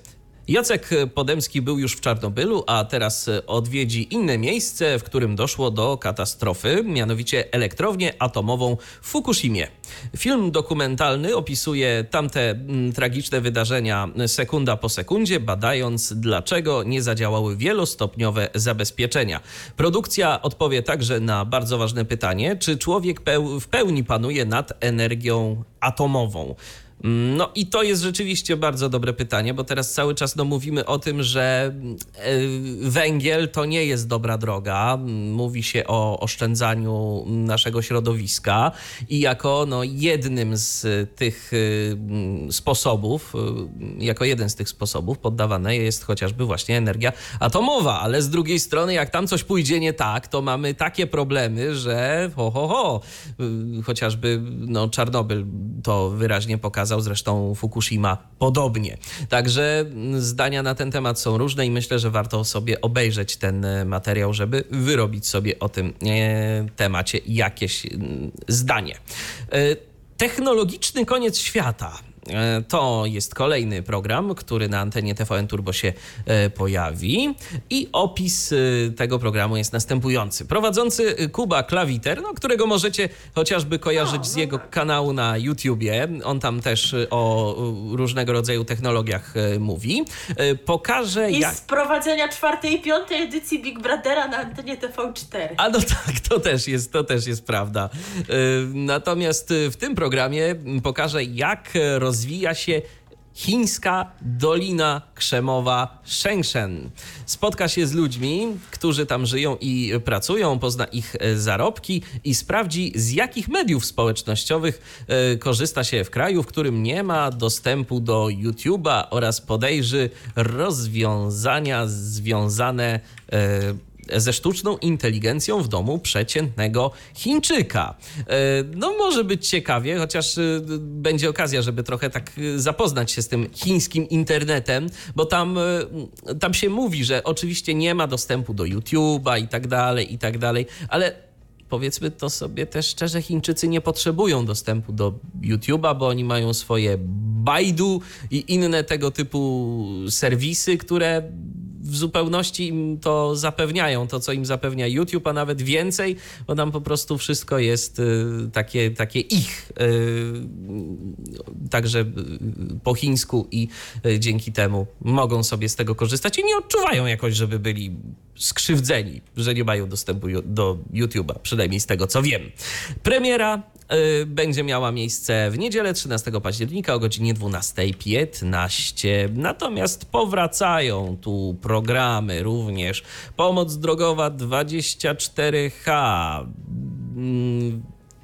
Jacek Podemski był już w Czarnobylu, a teraz odwiedzi inne miejsce, w którym doszło do katastrofy, mianowicie elektrownię atomową w Fukushimie. Film dokumentalny opisuje tamte mm, tragiczne wydarzenia sekunda po sekundzie, badając dlaczego nie zadziałały wielostopniowe zabezpieczenia. Produkcja odpowie także na bardzo ważne pytanie, czy człowiek peł- w pełni panuje nad energią atomową. No i to jest rzeczywiście bardzo dobre pytanie, bo teraz cały czas no, mówimy o tym, że e, węgiel to nie jest dobra droga. Mówi się o oszczędzaniu naszego środowiska i jako no, jednym z tych e, sposobów, e, jako jeden z tych sposobów poddawane jest chociażby właśnie energia atomowa, ale z drugiej strony jak tam coś pójdzie nie tak, to mamy takie problemy, że ho, ho, ho. Chociażby no, Czarnobyl to wyraźnie pokazał, zresztą Fukushima podobnie. Także mm, zdania na ten temat są różne i myślę, że warto sobie obejrzeć ten e, materiał, żeby wyrobić sobie o tym e, temacie jakieś mm, zdanie. E, Technologiczny koniec świata. E, To jest kolejny program, który na antenie TVN Turbo się e, pojawi i opis e, tego programu jest następujący. Prowadzący Kuba Klawiter, no, którego możecie chociażby kojarzyć z jego kanału na YouTubie, on tam też o różnego rodzaju technologiach mówi, pokaże I jak... z prowadzenia czwartej i piątej edycji Big Brothera na antenie TV4. A no tak, to też jest, to też jest prawda. Natomiast w tym programie pokażę, jak rozwija się chińska Dolina Krzemowa Shengshen. Spotka się z ludźmi, którzy tam żyją i pracują, pozna ich e, zarobki i sprawdzi, z jakich mediów społecznościowych e, korzysta się w kraju, w którym nie ma dostępu do YouTube'a oraz podejrzy rozwiązania związane e, ze sztuczną inteligencją w domu przeciętnego Chińczyka. E, No może być ciekawie, chociaż e, będzie okazja, żeby trochę tak e, zapoznać się z tym chińskim internetem, bo tam, tam się mówi, że oczywiście nie ma dostępu do YouTube'a i tak dalej, i tak dalej, ale powiedzmy to sobie też szczerze, Chińczycy nie potrzebują dostępu do YouTube'a, bo oni mają swoje Baidu i inne tego typu serwisy, które w zupełności im to zapewniają, to co im zapewnia YouTube, a nawet więcej, bo tam po prostu wszystko jest y, takie, takie ich, y, także y, po chińsku i dzięki temu mogą sobie z tego korzystać i nie odczuwają jakoś, żeby byli skrzywdzeni, że nie mają dostępu do YouTube'a, przynajmniej z tego co wiem. Premiera będzie miała miejsce w niedzielę 13 października o godzinie 12.15. Natomiast powracają tu programy również. Pomoc drogowa 24H.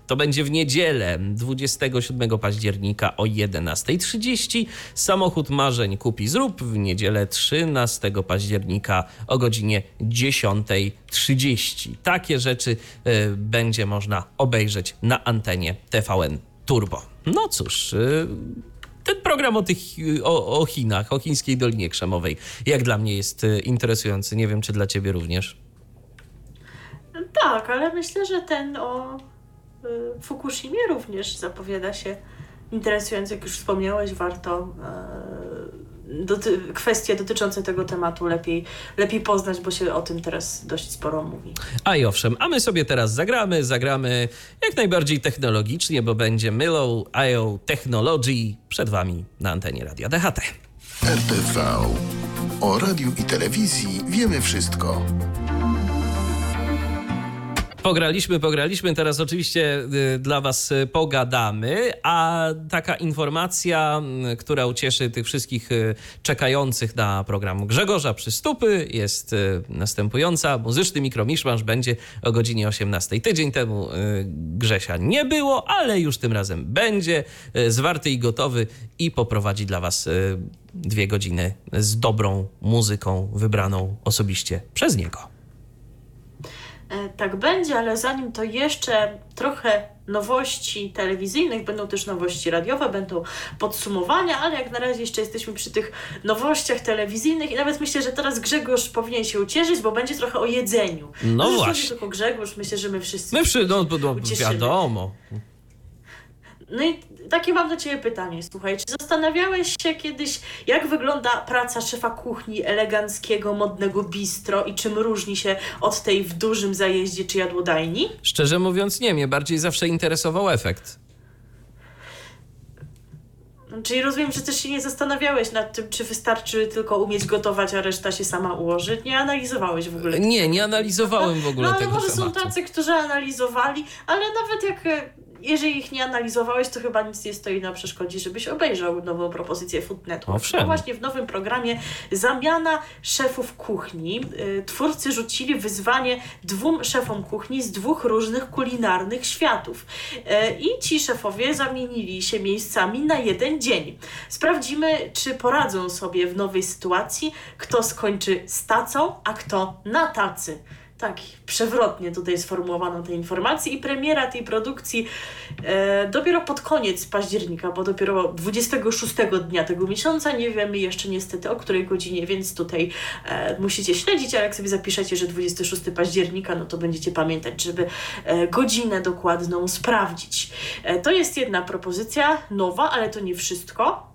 To będzie w niedzielę 27 października o 11.30. Samochód marzeń kupi zrób w niedzielę 13 października o godzinie 10.30. Takie rzeczy y, będzie można obejrzeć na antenie TVN Turbo. No cóż, y, ten program o, tych, o, o Chinach, o chińskiej Dolinie Krzemowej, jak dla mnie jest y, interesujący. Nie wiem, czy dla ciebie również. Tak, ale myślę, że ten o y, Fukushimie również zapowiada się interesująco, jak już wspomniałeś, warto e, doty kwestie dotyczące tego tematu lepiej, lepiej poznać, bo się o tym teraz dość sporo mówi. A i owszem, a my sobie teraz zagramy, zagramy jak najbardziej technologicznie, bo będzie Milo IO Technology przed wami na antenie Radia DHT. RTV. O radiu i telewizji wiemy wszystko. Pograliśmy, pograliśmy, teraz oczywiście y, dla Was y, pogadamy, a taka informacja, y, która ucieszy tych wszystkich y, czekających na program Grzegorza Przystupy jest następująca. Muzyczny mikromiszmasz będzie o godzinie 18. Tydzień temu Grzesia nie było, ale już tym razem będzie zwarty i gotowy i poprowadzi dla Was dwie godziny z dobrą muzyką wybraną osobiście przez niego. E, Tak będzie, ale zanim to jeszcze trochę nowości telewizyjnych, będą też nowości radiowe, będą podsumowania, ale jak na razie jeszcze jesteśmy przy tych nowościach telewizyjnych i nawet myślę, że teraz Grzegorz powinien się ucieszyć, bo będzie trochę o jedzeniu. No Dosłownie właśnie. tylko Grzegorz, myślę, że my wszyscy My przy, no, no, wiadomo. No i takie mam do Ciebie pytanie, słuchaj, czy zastanawiałeś się kiedyś, jak wygląda praca szefa kuchni eleganckiego, modnego bistro i czym różni się od tej w dużym zajeździe czy jadłodajni? Szczerze mówiąc, nie, mnie bardziej zawsze interesował efekt. Czyli rozumiem, że też się nie zastanawiałeś nad tym, czy wystarczy tylko umieć gotować, a reszta się sama ułoży. Nie analizowałeś w ogóle. Nie, nie analizowałem w ogóle no, ale tego może są tematu. tacy, którzy analizowali, ale nawet jak e, jeżeli ich nie analizowałeś, to chyba nic nie stoi na przeszkodzie, żebyś obejrzał nową propozycję Food Network. Owszem. No właśnie w nowym programie zamiana szefów kuchni. Y, Twórcy rzucili wyzwanie dwóm szefom kuchni z dwóch różnych kulinarnych światów. Y, I ci szefowie zamienili się miejscami na jeden dzień. Sprawdzimy, czy poradzą sobie w nowej sytuacji, kto skończy z tacą, a kto na tacy. Tak, przewrotnie tutaj sformułowano te informacje i premiera tej produkcji e, dopiero pod koniec października, bo dopiero 26 dnia tego miesiąca, nie wiemy jeszcze niestety o której godzinie, więc tutaj e, musicie śledzić, ale jak sobie zapiszecie, że 26 października, no to będziecie pamiętać, żeby e, godzinę dokładną sprawdzić. E, to jest jedna propozycja nowa, ale to nie wszystko.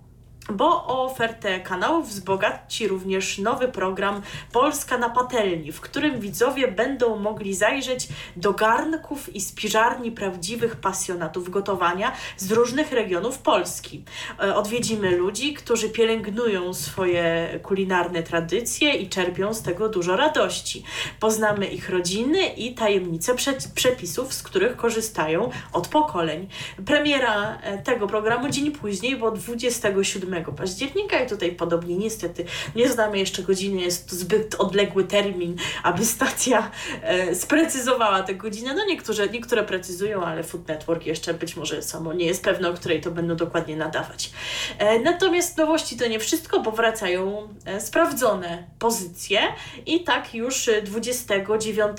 Bo o ofertę kanałów wzbogaci również nowy program Polska na patelni, w którym widzowie będą mogli zajrzeć do garnków i spiżarni prawdziwych pasjonatów gotowania z różnych regionów Polski. E, Odwiedzimy ludzi, którzy pielęgnują swoje kulinarne tradycje i czerpią z tego dużo radości. Poznamy ich rodziny i tajemnice prze- przepisów, z których korzystają od pokoleń. Premiera e, tego programu dzień później, bo 27 października i tutaj podobnie niestety nie znamy jeszcze godziny, jest to zbyt odległy termin, aby stacja e, sprecyzowała tę godzinę. No niektóre, niektóre precyzują, ale Food Network jeszcze być może samo nie jest pewne, o której to będą dokładnie nadawać. E, natomiast nowości to nie wszystko, bo wracają e, sprawdzone pozycje i tak już e, 29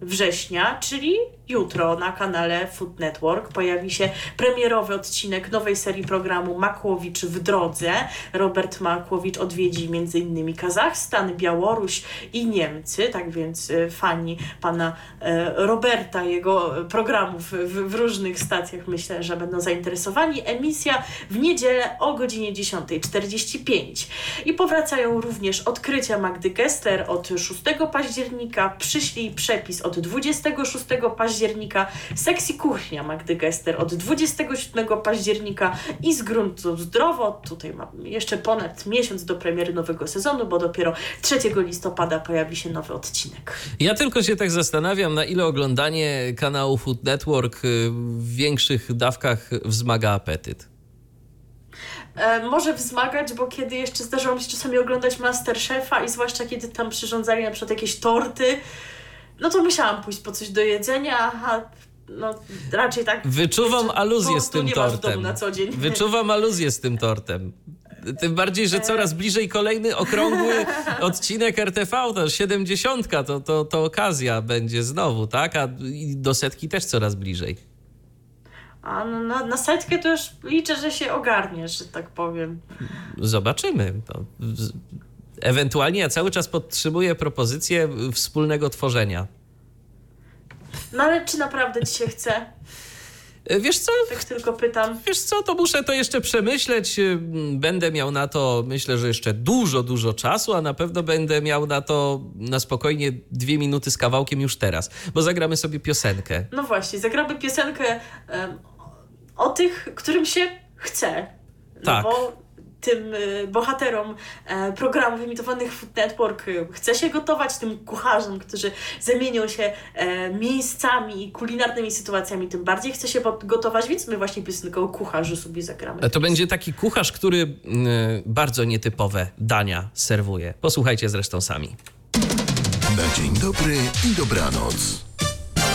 września, czyli jutro na kanale Food Network pojawi się premierowy odcinek nowej serii programu Makłowicz w drodze. Robert Makłowicz odwiedzi m.in. Kazachstan, Białoruś i Niemcy, tak więc e, fani pana e, Roberta, jego programów w, różnych stacjach myślę, że będą zainteresowani. Emisja w niedzielę o godzinie 10.45. I powracają również odkrycia Magdy Gessler od 6 października, przyślij przepis od 26 października, seksy kuchnia Magdy Gessler od 27 października i z gruntu zdrowo. Tutaj mam jeszcze ponad miesiąc do premiery nowego sezonu, bo dopiero 3 listopada pojawi się nowy odcinek. Ja tylko się tak zastanawiam, na ile oglądanie kanału Food Network y, w większych dawkach wzmaga apetyt. E, może wzmagać, bo kiedy jeszcze zdarzyło mi się czasami oglądać Masterchefa i zwłaszcza kiedy tam przyrządzali na przykład jakieś torty, no to musiałam pójść po coś do jedzenia, a no raczej tak... Wyczuwam aluzję z tym tortem. Wyczuwam aluzję z tym tortem. Tym bardziej, że coraz bliżej kolejny okrągły odcinek RTV, to 70, to, to, to okazja będzie znowu, tak? A do setki też coraz bliżej. A no, na, na setkę to już liczę, że się ogarniesz, że tak powiem. Zobaczymy. To Ewentualnie ja cały czas podtrzymuję propozycję wspólnego tworzenia. No ale czy naprawdę ci się chce? E, Wiesz co? Tak tylko pytam. Wiesz co, to muszę to jeszcze przemyśleć. Mm, Będę miał na to, myślę, że jeszcze dużo, dużo czasu, a na pewno będę miał na to na spokojnie dwie minuty z kawałkiem już teraz, bo zagramy sobie piosenkę. No właśnie, zagramy piosenkę em, o tych, którym się chce. No Tak. bo tym y, bohaterom e, programów emitowanych w Food Network y, chce się gotować, tym kucharzom, którzy zamienią się e, miejscami i kulinarnymi sytuacjami, tym bardziej chce się gotować, więc my właśnie piosenkę o kucharzu sobie zagramy. E, To będzie taki kucharz, który bardzo nietypowe dania serwuje. Posłuchajcie zresztą sami. Na dzień dobry i dobranoc.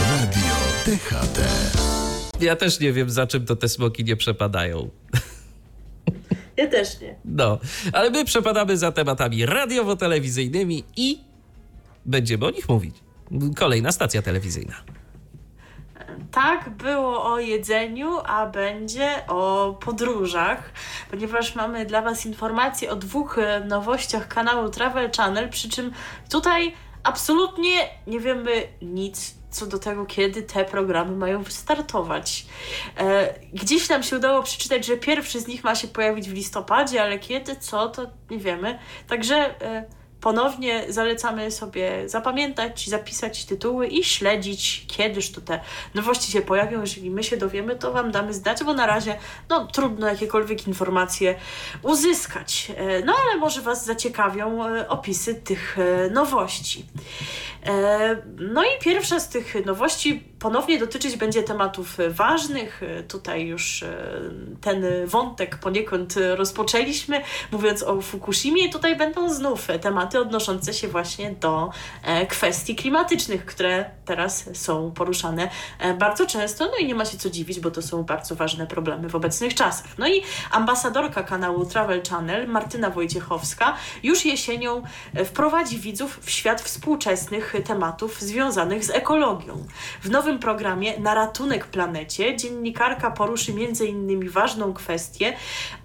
Radio DHT. Ja też nie wiem, za czym to te smoki nie przepadają. Ja też nie. No, ale my przepadamy za tematami radiowo-telewizyjnymi i będziemy o nich mówić. Kolejna stacja telewizyjna. Tak, było o jedzeniu, a będzie o podróżach, ponieważ mamy dla Was informacje o dwóch e, nowościach kanału Travel Channel, przy czym tutaj absolutnie nie wiemy nic co do tego, kiedy te programy mają wystartować. E, gdzieś nam się udało przeczytać, że pierwszy z nich ma się pojawić w listopadzie, ale kiedy, co, to nie wiemy. Także e, ponownie zalecamy sobie zapamiętać, zapisać tytuły i śledzić, kiedyż to te nowości się pojawią. Jeżeli my się dowiemy, to Wam damy znać, bo na razie no, trudno jakiekolwiek informacje uzyskać. E, No ale może Was zaciekawią opisy tych nowości. E, No i pierwsza z tych nowości ponownie dotyczyć będzie tematów ważnych. E, Tutaj już e, ten wątek poniekąd rozpoczęliśmy, mówiąc o Fukushimie. Tutaj będą znów tematy odnoszące się właśnie do kwestii klimatycznych, które teraz są poruszane e, bardzo często. No i nie ma się co dziwić, bo to są bardzo ważne problemy w obecnych czasach. No i ambasadorka kanału Travel Channel, Martyna Wojciechowska, już jesienią e, wprowadzi widzów w świat współczesnych tematów związanych z ekologią. W nowym programie Na ratunek planecie dziennikarka poruszy m.in. ważną kwestię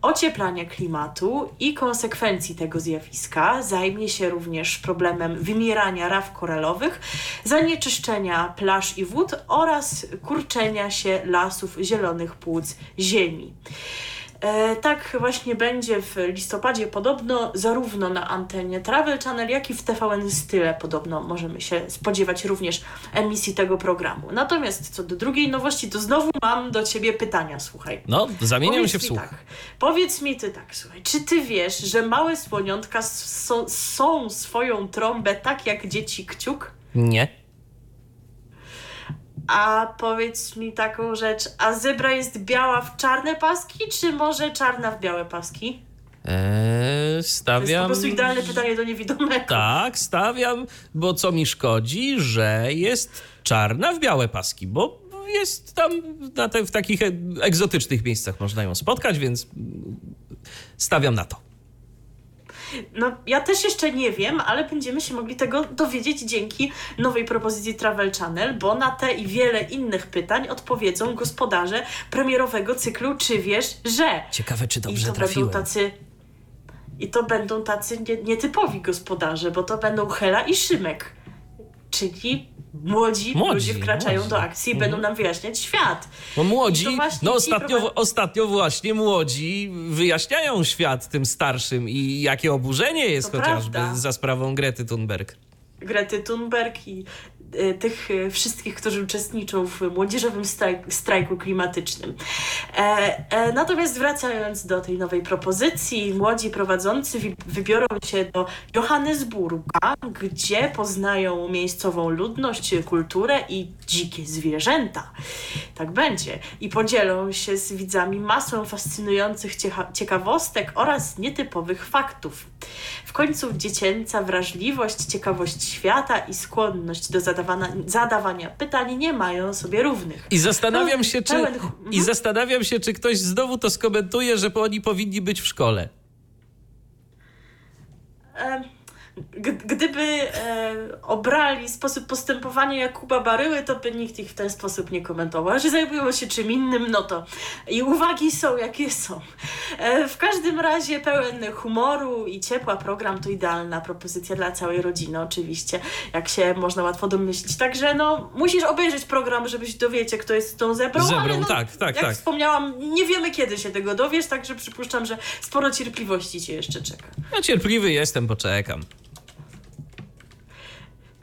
ocieplania klimatu i konsekwencji tego zjawiska. Zajmie się również problemem wymierania raw koralowych, zanieczyszczenia plaż i wód oraz kurczenia się lasów zielonych płuc ziemi. E, tak właśnie będzie w listopadzie podobno zarówno na antenie Travel Channel, jak i w TVN Style podobno możemy się spodziewać również emisji tego programu. Natomiast co do drugiej nowości, to znowu mam do ciebie pytania, słuchaj. No, zamieniam się w słuch. Tak, powiedz mi ty tak, słuchaj, czy ty wiesz, że małe słoniątka są, są swoją trąbę tak jak dzieci kciuk? Nie. A powiedz mi taką rzecz, a zebra jest biała w czarne paski, czy może czarna w białe paski? Eee, To jest po stawiam. prostu idealne pytanie do niewidomego. Tak, stawiam, bo co mi szkodzi, że jest czarna w białe paski, bo jest tam na te, w takich egzotycznych miejscach można ją spotkać, więc stawiam na to. No, ja też jeszcze nie wiem, ale będziemy się mogli tego dowiedzieć dzięki nowej propozycji Travel Channel, bo na te i wiele innych pytań odpowiedzą gospodarze premierowego cyklu Czy wiesz, że? Ciekawe, czy dobrze I to trafiłem. będą tacy. I to będą tacy nie, nietypowi gospodarze, bo to będą Hela i Szymek. Czyli młodzi, Młodzi, ludzie wkraczają młodzi. do akcji i Mhm. będą nam wyjaśniać świat. I młodzi, no ostatnio, ostatnio właśnie młodzi wyjaśniają świat tym starszym i jakie oburzenie jest To chociażby prawda. za sprawą Grety Thunberg. Grety Thunberg i tych e, wszystkich, którzy uczestniczą w młodzieżowym strajk, strajku klimatycznym. E, e, natomiast wracając do tej nowej propozycji, młodzi prowadzący wybiorą się do Johannesburga, gdzie poznają miejscową ludność, kulturę i dzikie zwierzęta. Tak będzie. I podzielą się z widzami masą fascynujących ciekawostek oraz nietypowych faktów. Końcu dziecięca wrażliwość, ciekawość świata i skłonność do zadawana, zadawania pytań nie mają sobie równych. I zastanawiam się, czy, Pełen- i zastanawiam się, czy ktoś znowu to skomentuje, że oni powinni być w szkole. Gdyby e, obrali sposób postępowania Jakuba Baryły, to by nikt ich w ten sposób nie komentował. A że zajmują się czym innym, no to i uwagi są jakie są. E, w każdym razie pełen humoru i ciepła program to idealna propozycja dla całej rodziny oczywiście, jak się można łatwo domyślić. Także no, musisz obejrzeć program, żebyś dowiecie, kto jest tą zebrą, Zebrą, no, tak, tak, jak tak. wspomniałam, nie wiemy kiedy się tego dowiesz, także przypuszczam, że sporo cierpliwości cię jeszcze czeka. Ja cierpliwy jestem, poczekam.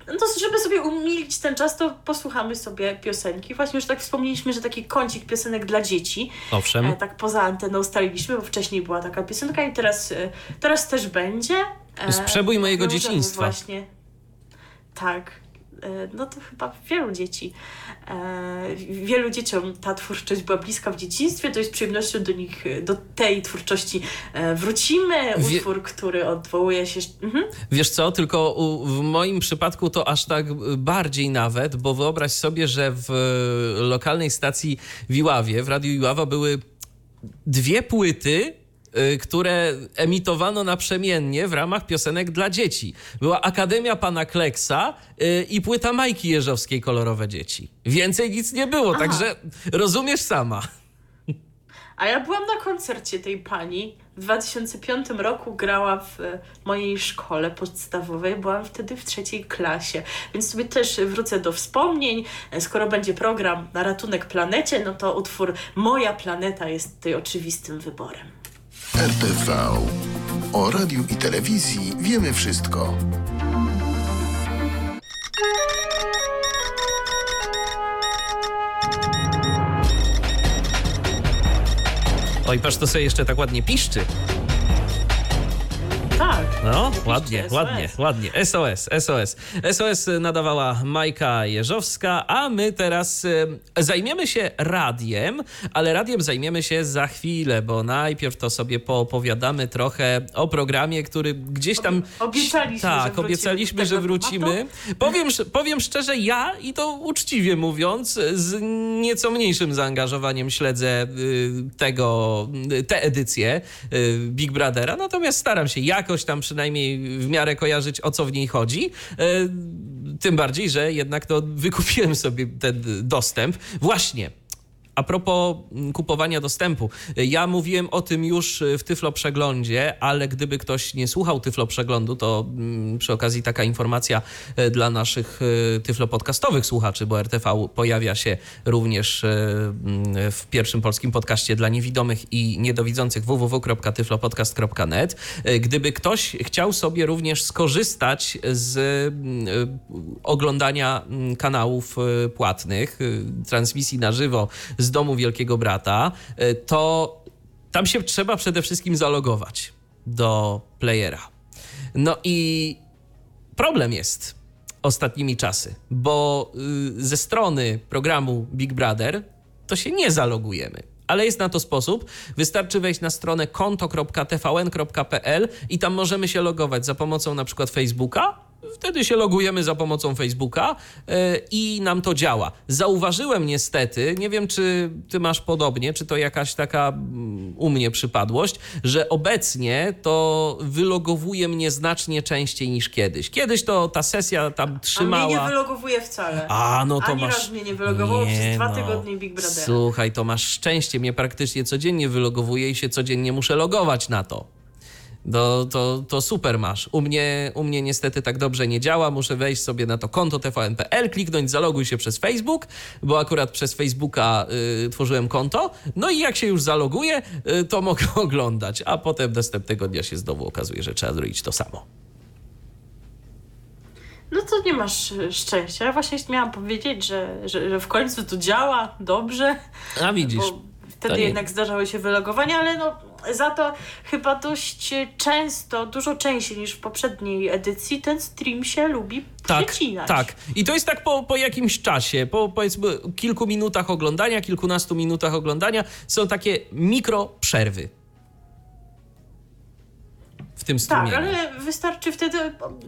No to żeby sobie umilić ten czas, to posłuchamy sobie piosenki. Właśnie już tak wspomnieliśmy, że taki kącik piosenek dla dzieci. Owszem. E, tak poza anteną ustaliliśmy, bo wcześniej była taka piosenka i teraz, e, teraz też będzie. E, Z przebój mojego możemy dzieciństwa. Właśnie. Tak. E, no to chyba wielu dzieci. E, wielu dzieciom ta twórczość była bliska w dzieciństwie, to jest przyjemnością do nich, do tej twórczości e, wrócimy. Wie- Utwór, który odwołuje się... Mhm. Wiesz co, tylko w moim przypadku to aż tak bardziej nawet, bo wyobraź sobie, że w lokalnej stacji w Iławie, w Radiu Iława były dwie płyty, które emitowano naprzemiennie w ramach piosenek dla dzieci. Była Akademia Pana Kleksa y, i płyta Majki Jeżowskiej Kolorowe Dzieci. Więcej nic nie było, także rozumiesz sama. A ja byłam na koncercie tej pani. W 2005 roku grała w mojej szkole podstawowej. Byłam wtedy w trzeciej klasie, więc sobie też wrócę do wspomnień. Skoro będzie program na ratunek planecie, no to utwór Moja planeta jest tutaj oczywistym wyborem. RTV. O radiu i telewizji wiemy wszystko. Oj, patrz, to sobie jeszcze tak ładnie piszczy. Tak. No, ładnie, SOS. ładnie, ładnie. SOS, SOS. SOS nadawała Majka Jeżowska, a my teraz zajmiemy się radiem, ale radiem zajmiemy się za chwilę, bo najpierw to sobie poopowiadamy trochę o programie, który gdzieś tam... Obiecaliśmy, że Tak, wrócimy obiecaliśmy, że wrócimy. Powiem, powiem szczerze, ja i to uczciwie mówiąc, z nieco mniejszym zaangażowaniem śledzę y, tego, y, tę edycję y, Big Brothera, natomiast staram się jakoś tam przynajmniej w miarę kojarzyć, o co w niej chodzi. Y, Tym bardziej, że jednak to wykupiłem sobie ten dostęp. Właśnie. A propos mm, kupowania dostępu, ja mówiłem o tym już w Tyflo Przeglądzie, ale gdyby ktoś nie słuchał Tyflo Przeglądu, to mm, przy okazji taka informacja e, dla naszych e, Tyflo podcastowych słuchaczy, bo RTV pojawia się również mm, w pierwszym polskim podcaście dla niewidomych i niedowidzących www.tyflopodcast.net. Gdyby ktoś chciał sobie również skorzystać z oglądania kanałów płatnych, transmisji na żywo z domu Wielkiego Brata, e, to tam się trzeba przede wszystkim zalogować do playera. No i problem jest ostatnimi czasy, bo y, ze strony programu Big Brother to się nie zalogujemy. Ale jest na to sposób. Wystarczy wejść na stronę konto.tvn.pl i tam możemy się logować za pomocą na przykład Facebooka. Wtedy się logujemy za pomocą Facebooka y, i nam to działa. Zauważyłem niestety, nie wiem czy ty masz podobnie, czy to jakaś taka mm, u mnie przypadłość, że obecnie to wylogowuje mnie znacznie częściej niż kiedyś. Kiedyś to ta sesja tam trzymała. A mnie nie wylogowuje wcale. A, no to Ani masz... raz mnie nie wylogowało przez dwa no. tygodnie Big Brothera. Słuchaj, to masz szczęście. Mnie praktycznie codziennie wylogowuje i się codziennie muszę logować na to. To, to, to super masz. U mnie, u mnie niestety tak dobrze nie działa. Muszę wejść sobie na to konto tvn.pl, kliknąć zaloguj się przez Facebook, bo akurat przez Facebooka y, tworzyłem konto. No i jak się już zaloguję, y, to mogę oglądać, a potem następnego dnia się znowu okazuje, że trzeba zrobić to samo. No to nie masz e, szczęścia. Ja właśnie miałam powiedzieć, że, że, że w końcu to działa dobrze. A widzisz. Bo wtedy nie- jednak zdarzały się wylogowania, ale no za to chyba dość często, dużo częściej niż w poprzedniej edycji, ten stream się lubi Tak, przecinać. tak. I to jest tak po, po jakimś czasie, po powiedzmy kilku minutach oglądania, kilkunastu minutach oglądania, są takie mikro przerwy w tym Tak, strumieniu. ale wystarczy wtedy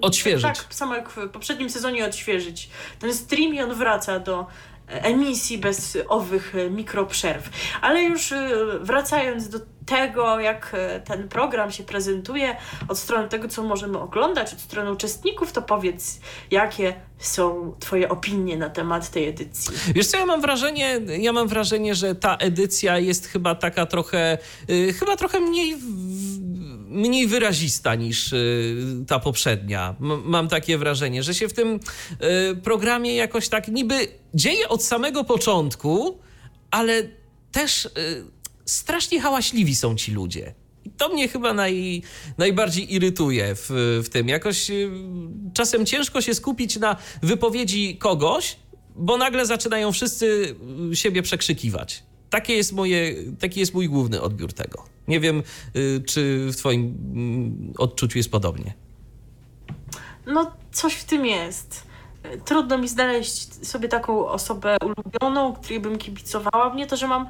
Odświeżyć. Tak, samo jak w poprzednim sezonie odświeżyć ten stream i on wraca do emisji, bez owych e, mikroprzerw. Ale już e, wracając do tego, jak e, ten program się prezentuje, od strony tego, co możemy oglądać, od strony uczestników, to powiedz, jakie są Twoje opinie na temat tej edycji? Wiesz co, ja mam wrażenie, ja mam wrażenie, że ta edycja jest chyba taka trochę, y, chyba trochę mniej, mniej wyrazista niż y, ta poprzednia. M mam takie wrażenie, że się w tym y, programie jakoś tak niby dzieje od samego początku, ale też strasznie hałaśliwi są ci ludzie. I to mnie chyba naj, najbardziej irytuje w, w tym. Jakoś y, czasem ciężko się skupić na wypowiedzi kogoś, bo nagle zaczynają wszyscy y, siebie przekrzykiwać. Takie jest moje, taki jest mój główny odbiór tego. Nie wiem, y, czy w Twoim mm, odczuciu jest podobnie. No, coś w tym jest. Trudno mi znaleźć sobie taką osobę ulubioną, której bym kibicowała. Mnie to, że mam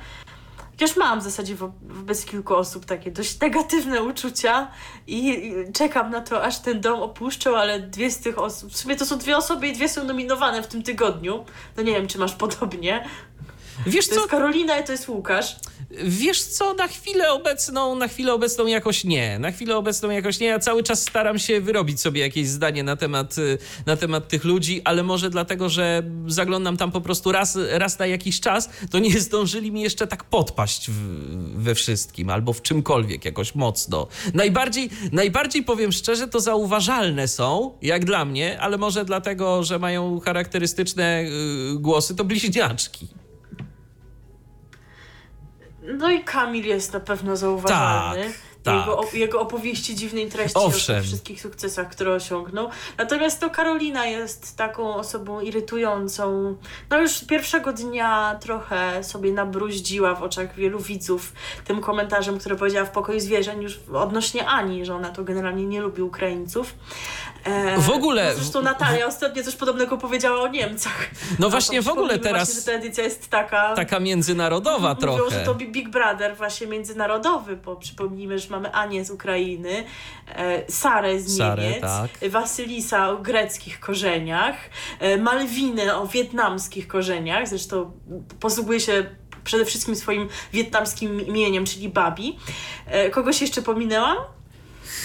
Chociaż mam w zasadzie wobec kilku osób takie dość negatywne uczucia i czekam na to, aż ten dom opuszczą, ale dwie z tych osób, w sumie to są dwie osoby i dwie są nominowane w tym tygodniu. No nie wiem, czy masz podobnie. Wiesz to co? jest Karolina i to jest Łukasz. Wiesz co, na chwilę obecną, na chwilę obecną jakoś nie. Na chwilę obecną jakoś nie. Ja cały czas staram się wyrobić sobie jakieś zdanie na temat, y, na temat tych ludzi, ale może dlatego, że zaglądam tam po prostu raz, raz na jakiś czas, to nie zdążyli mi jeszcze tak podpaść w, we wszystkim albo w czymkolwiek jakoś mocno. Najbardziej, najbardziej powiem szczerze, to zauważalne są, jak dla mnie, ale może dlatego, że mają charakterystyczne y, głosy, to bliźniaczki. No i Kamil jest na pewno zauważalny. Tak. Tak. Jego, jego opowieści dziwnej treści Owszem. o tych wszystkich sukcesach, które osiągnął. Natomiast to Karolina jest taką osobą irytującą. No już pierwszego dnia trochę sobie nabruździła w oczach wielu widzów tym komentarzem, który powiedziała w pokoju zwierzeń już odnośnie Ani, że ona to generalnie nie lubi Ukraińców. E, w ogóle. No zresztą Natalia ostatnio coś podobnego powiedziała o Niemcach. No właśnie, w ogóle teraz. Właśnie, że ta edycja jest taka. Taka międzynarodowa mówią, trochę. Mówią, że to Big Brother właśnie międzynarodowy, bo przypomnijmy, że mamy Anię z Ukrainy, e, Sarę z Sarę, Niemiec, tak. Wasylisa o greckich korzeniach, e, Malwinę o wietnamskich korzeniach. Zresztą posługuje się przede wszystkim swoim wietnamskim imieniem, czyli Babi. E, kogoś jeszcze pominęłam?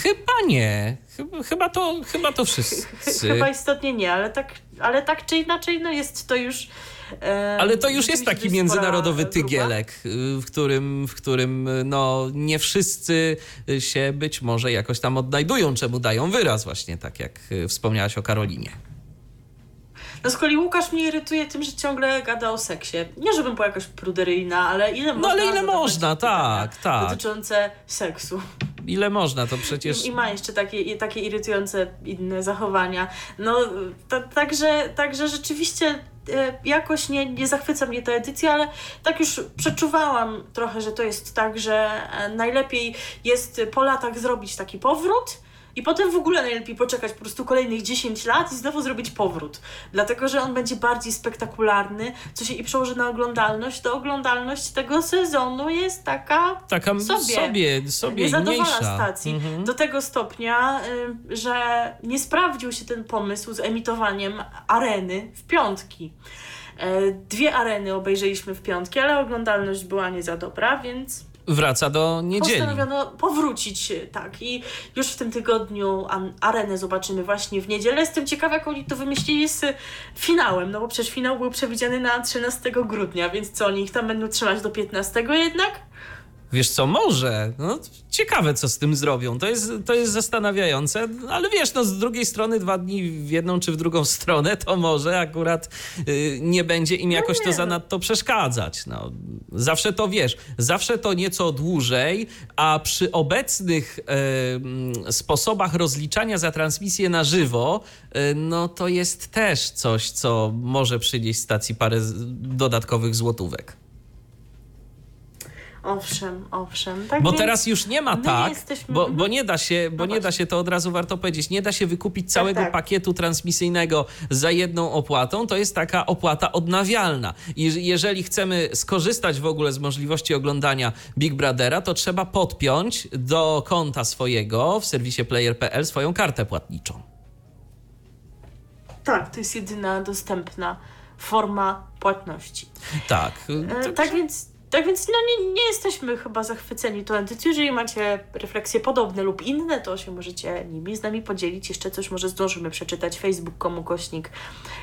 Chyba nie. Chyba, chyba, to, chyba to wszyscy. Chyba istotnie nie, ale tak, ale tak czy inaczej, no jest to już. E, ale to już jest taki międzynarodowy tygielek, w którym, w którym no, nie wszyscy się być może jakoś tam odnajdują, czemu dają wyraz, właśnie tak jak wspomniałaś o Karolinie. No z kolei Łukasz mnie irytuje tym, że ciągle gada o seksie. Nie, żebym była jakoś pruderyjna, ale ile można. No ale ile można, tak, tak. Dotyczące seksu. Ile można, to przecież... I, i ma jeszcze takie, takie irytujące inne zachowania. No, także, także rzeczywiście e, jakoś nie, nie zachwyca mnie ta edycja, ale tak już przeczuwałam trochę, że to jest tak, że e, najlepiej jest po latach zrobić taki powrót, i potem w ogóle najlepiej poczekać po prostu kolejnych 10 lat i znowu zrobić powrót. Dlatego, że on będzie bardziej spektakularny, co się i przełoży na oglądalność, to oglądalność tego sezonu jest taka, taka sobie, sobie, sobie nie zadowala stacji. Mhm. Do tego stopnia, y, że nie sprawdził się ten pomysł z emitowaniem areny w piątki. Y, dwie areny obejrzeliśmy w piątki, ale oglądalność była nie za dobra, więc wraca do niedzieli. Postanowiono powrócić, tak. I już w tym tygodniu arenę zobaczymy właśnie w niedzielę. Jestem ciekawa, jak oni to wymyślili z finałem, no bo przecież finał był przewidziany na 13 grudnia, więc co, oni ich tam będą trzymać do 15 jednak? Wiesz co, może. No, ciekawe, co z tym zrobią. To jest, to jest zastanawiające, ale wiesz, no z drugiej strony dwa dni w jedną czy w drugą stronę, to może akurat y, nie będzie im jakoś no to zanadto przeszkadzać. No, zawsze to wiesz, zawsze to nieco dłużej, a przy obecnych y, sposobach rozliczania za transmisję na żywo, y, no to jest też coś, co może przynieść stacji parę dodatkowych złotówek. Owszem, owszem. Tak bo teraz już nie ma tak, jesteśmy... bo, bo nie da się, bo no nie da się, to od razu warto powiedzieć, nie da się wykupić tak, całego tak, tak. pakietu transmisyjnego za jedną opłatą. To jest taka opłata odnawialna. I jeżeli chcemy skorzystać w ogóle z możliwości oglądania Big Brothera, to trzeba podpiąć do konta swojego w serwisie player.pl swoją kartę płatniczą. Tak, to jest jedyna dostępna forma płatności. Tak. E, tak więc tak więc no, nie, nie jesteśmy chyba zachwyceni tą edycją. Jeżeli macie refleksje podobne lub inne, to się możecie nimi z nami podzielić. Jeszcze coś może zdążymy przeczytać facebook.com kośnik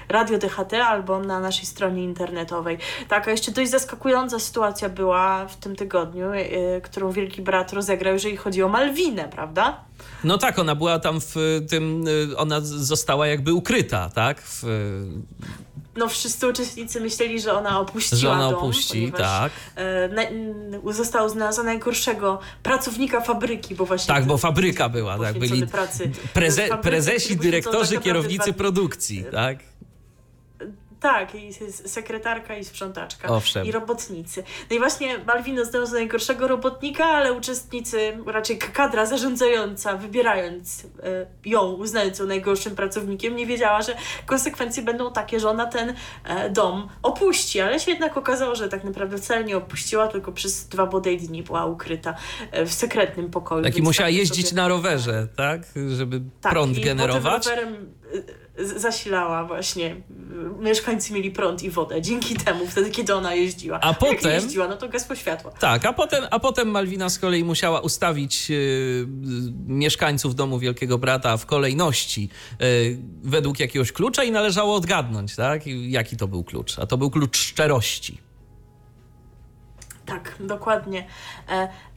Radio DHT albo na naszej stronie internetowej. Taka jeszcze dość zaskakująca sytuacja była w tym tygodniu, yy, którą Wielki Brat rozegrał, jeżeli chodzi o Malwinę, prawda? No tak, ona była tam w tym, y, ona została jakby ukryta, tak? W... No wszyscy uczestnicy myśleli, że ona opuściła Że ona dom, opuści, tak. E, na, został najgorszego pracownika fabryki, bo właśnie... Tak, bo fabryka była, tak, byli pracy. Preze, prezesi, dyrektorzy, kierownicy produkcji, tak? Tak, i sekretarka i sprzątaczka. Owszem. I robotnicy. No i właśnie Malwino znalazł najgorszego robotnika, ale uczestnicy, raczej kadra zarządzająca, wybierając y, ją, uznając ją najgorszym pracownikiem, nie wiedziała, że konsekwencje będą takie, że ona ten e, dom opuści. Ale się jednak okazało, że tak naprawdę wcale nie opuściła, tylko przez dwa bodaj dni była ukryta e, w sekretnym pokoju. Taki musiała tak jeździć sobie... na rowerze, tak? Żeby tak, prąd i generować. Rowerem zasilała właśnie. Mieszkańcy mieli prąd i wodę dzięki temu, wtedy kiedy ona jeździła. A potem. Jeździła, no to gasło światło. Tak, a potem, a potem Malwina z kolei musiała ustawić yy, mieszkańców domu Wielkiego Brata w kolejności yy, według jakiegoś klucza i należało odgadnąć, tak? Jaki to był klucz? A to był klucz szczerości. Tak, dokładnie.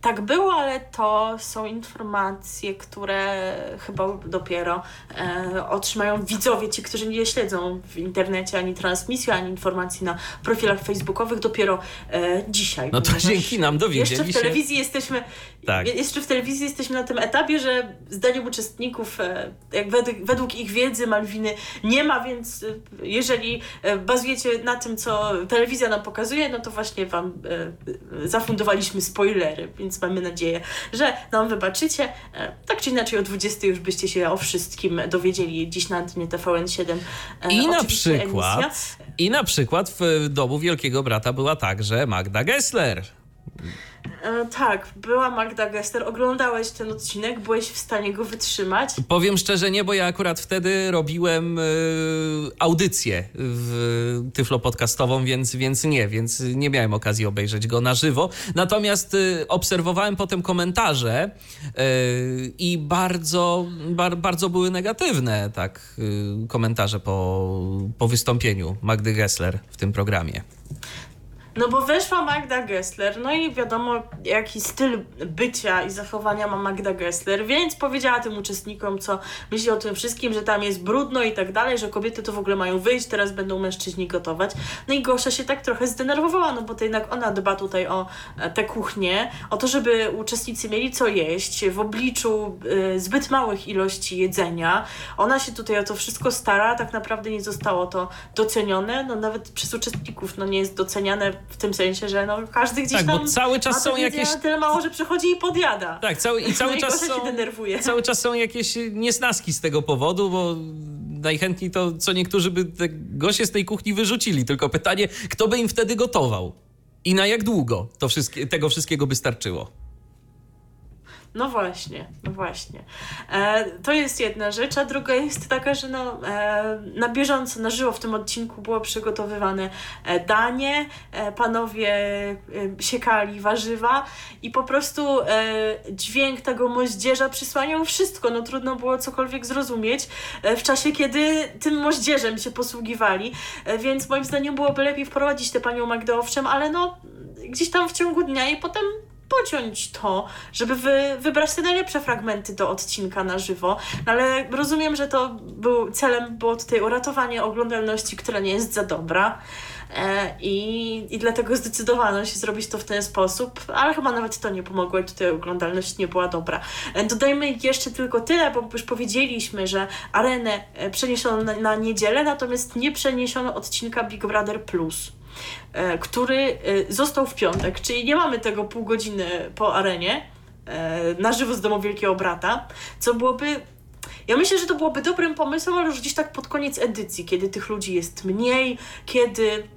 Tak było, ale to są informacje, które chyba dopiero e, otrzymają widzowie, ci, którzy nie śledzą w internecie ani transmisji, ani informacji na profilach facebookowych dopiero e, dzisiaj. No to dzięki nam dowiedzieli Jeszcze w telewizji się... jesteśmy tak. jeszcze w telewizji jesteśmy na tym etapie, że zdaniem uczestników, e, jak według, według ich wiedzy Malwiny nie ma, więc e, jeżeli e, bazujecie na tym, co telewizja nam pokazuje, no to właśnie wam e, zafundowaliśmy spoilery, więc mamy nadzieję, że nam wybaczycie. E, tak czy inaczej o 20 już byście się o wszystkim dowiedzieli dziś na antenie TVN7. E, I na przykład, i na przykład w domu Wielkiego Brata była także Magda Gessler. E, tak, była Magda Gester. Oglądałeś ten odcinek? Byłeś w stanie go wytrzymać? Powiem szczerze, nie, bo ja akurat wtedy robiłem y, audycję w Tyflo Podcastową, więc, więc nie, więc nie miałem okazji obejrzeć go na żywo. Natomiast y, obserwowałem potem komentarze y, i bardzo, bar, bardzo były negatywne, tak, komentarze po, po wystąpieniu Magdy Gessler w tym programie. No bo weszła Magda Gessler, no i wiadomo, jaki styl bycia i zachowania ma Magda Gessler, więc powiedziała tym uczestnikom, co myśli o tym wszystkim, że tam jest brudno i tak dalej, że kobiety to w ogóle mają wyjść, teraz będą mężczyźni gotować. No i Gosia się tak trochę zdenerwowała, no bo to jednak ona dba tutaj o e, tę kuchnię, o to, żeby uczestnicy mieli co jeść w obliczu y, zbyt małych ilości jedzenia. Ona się tutaj o to wszystko stara, tak naprawdę nie zostało to docenione, no nawet przez uczestników no nie jest doceniane w tym sensie, że no każdy gdzieś tak, tam bo cały czas są jakieś tyle mało, że przychodzi i podjada. Tak, cały, i cały no czas i są, się denerwuje. cały czas są jakieś niesnaski z tego powodu, bo najchętniej to co niektórzy by te goście z tej kuchni wyrzucili, tylko pytanie, kto by im wtedy gotował? I na jak długo to wszystkie, tego wszystkiego by starczyło? No właśnie, no właśnie. E, to jest jedna rzecz, a druga jest taka, że no, e, na bieżąco, na żywo w tym odcinku było przygotowywane e, danie, e, panowie e, siekali warzywa i po prostu e, dźwięk tego moździerza przysłaniał wszystko. No trudno było cokolwiek zrozumieć w czasie, kiedy tym moździerzem się posługiwali, więc moim zdaniem byłoby lepiej wprowadzić tę panią Magdę owszem, ale no gdzieś tam w ciągu dnia i potem pociąć to, żeby wy, wybrać te najlepsze fragmenty do odcinka na żywo. No ale rozumiem, że to był celem było tutaj uratowanie oglądalności, która nie jest za dobra. E, I, I dlatego zdecydowano się zrobić to w ten sposób, ale chyba nawet to nie pomogło i tutaj oglądalność nie była dobra. E, dodajmy jeszcze tylko tyle, bo już powiedzieliśmy, że arenę e, przeniesiono na, na niedzielę, natomiast nie przeniesiono odcinka Big Brother Plus. E, który e, został w piątek, czyli nie mamy tego pół godziny po arenie e, na żywo z Domu Wielkiego Brata, co byłoby ja myślę, że to byłoby dobrym pomysłem, ale już gdzieś tak pod koniec edycji, kiedy tych ludzi jest mniej, kiedy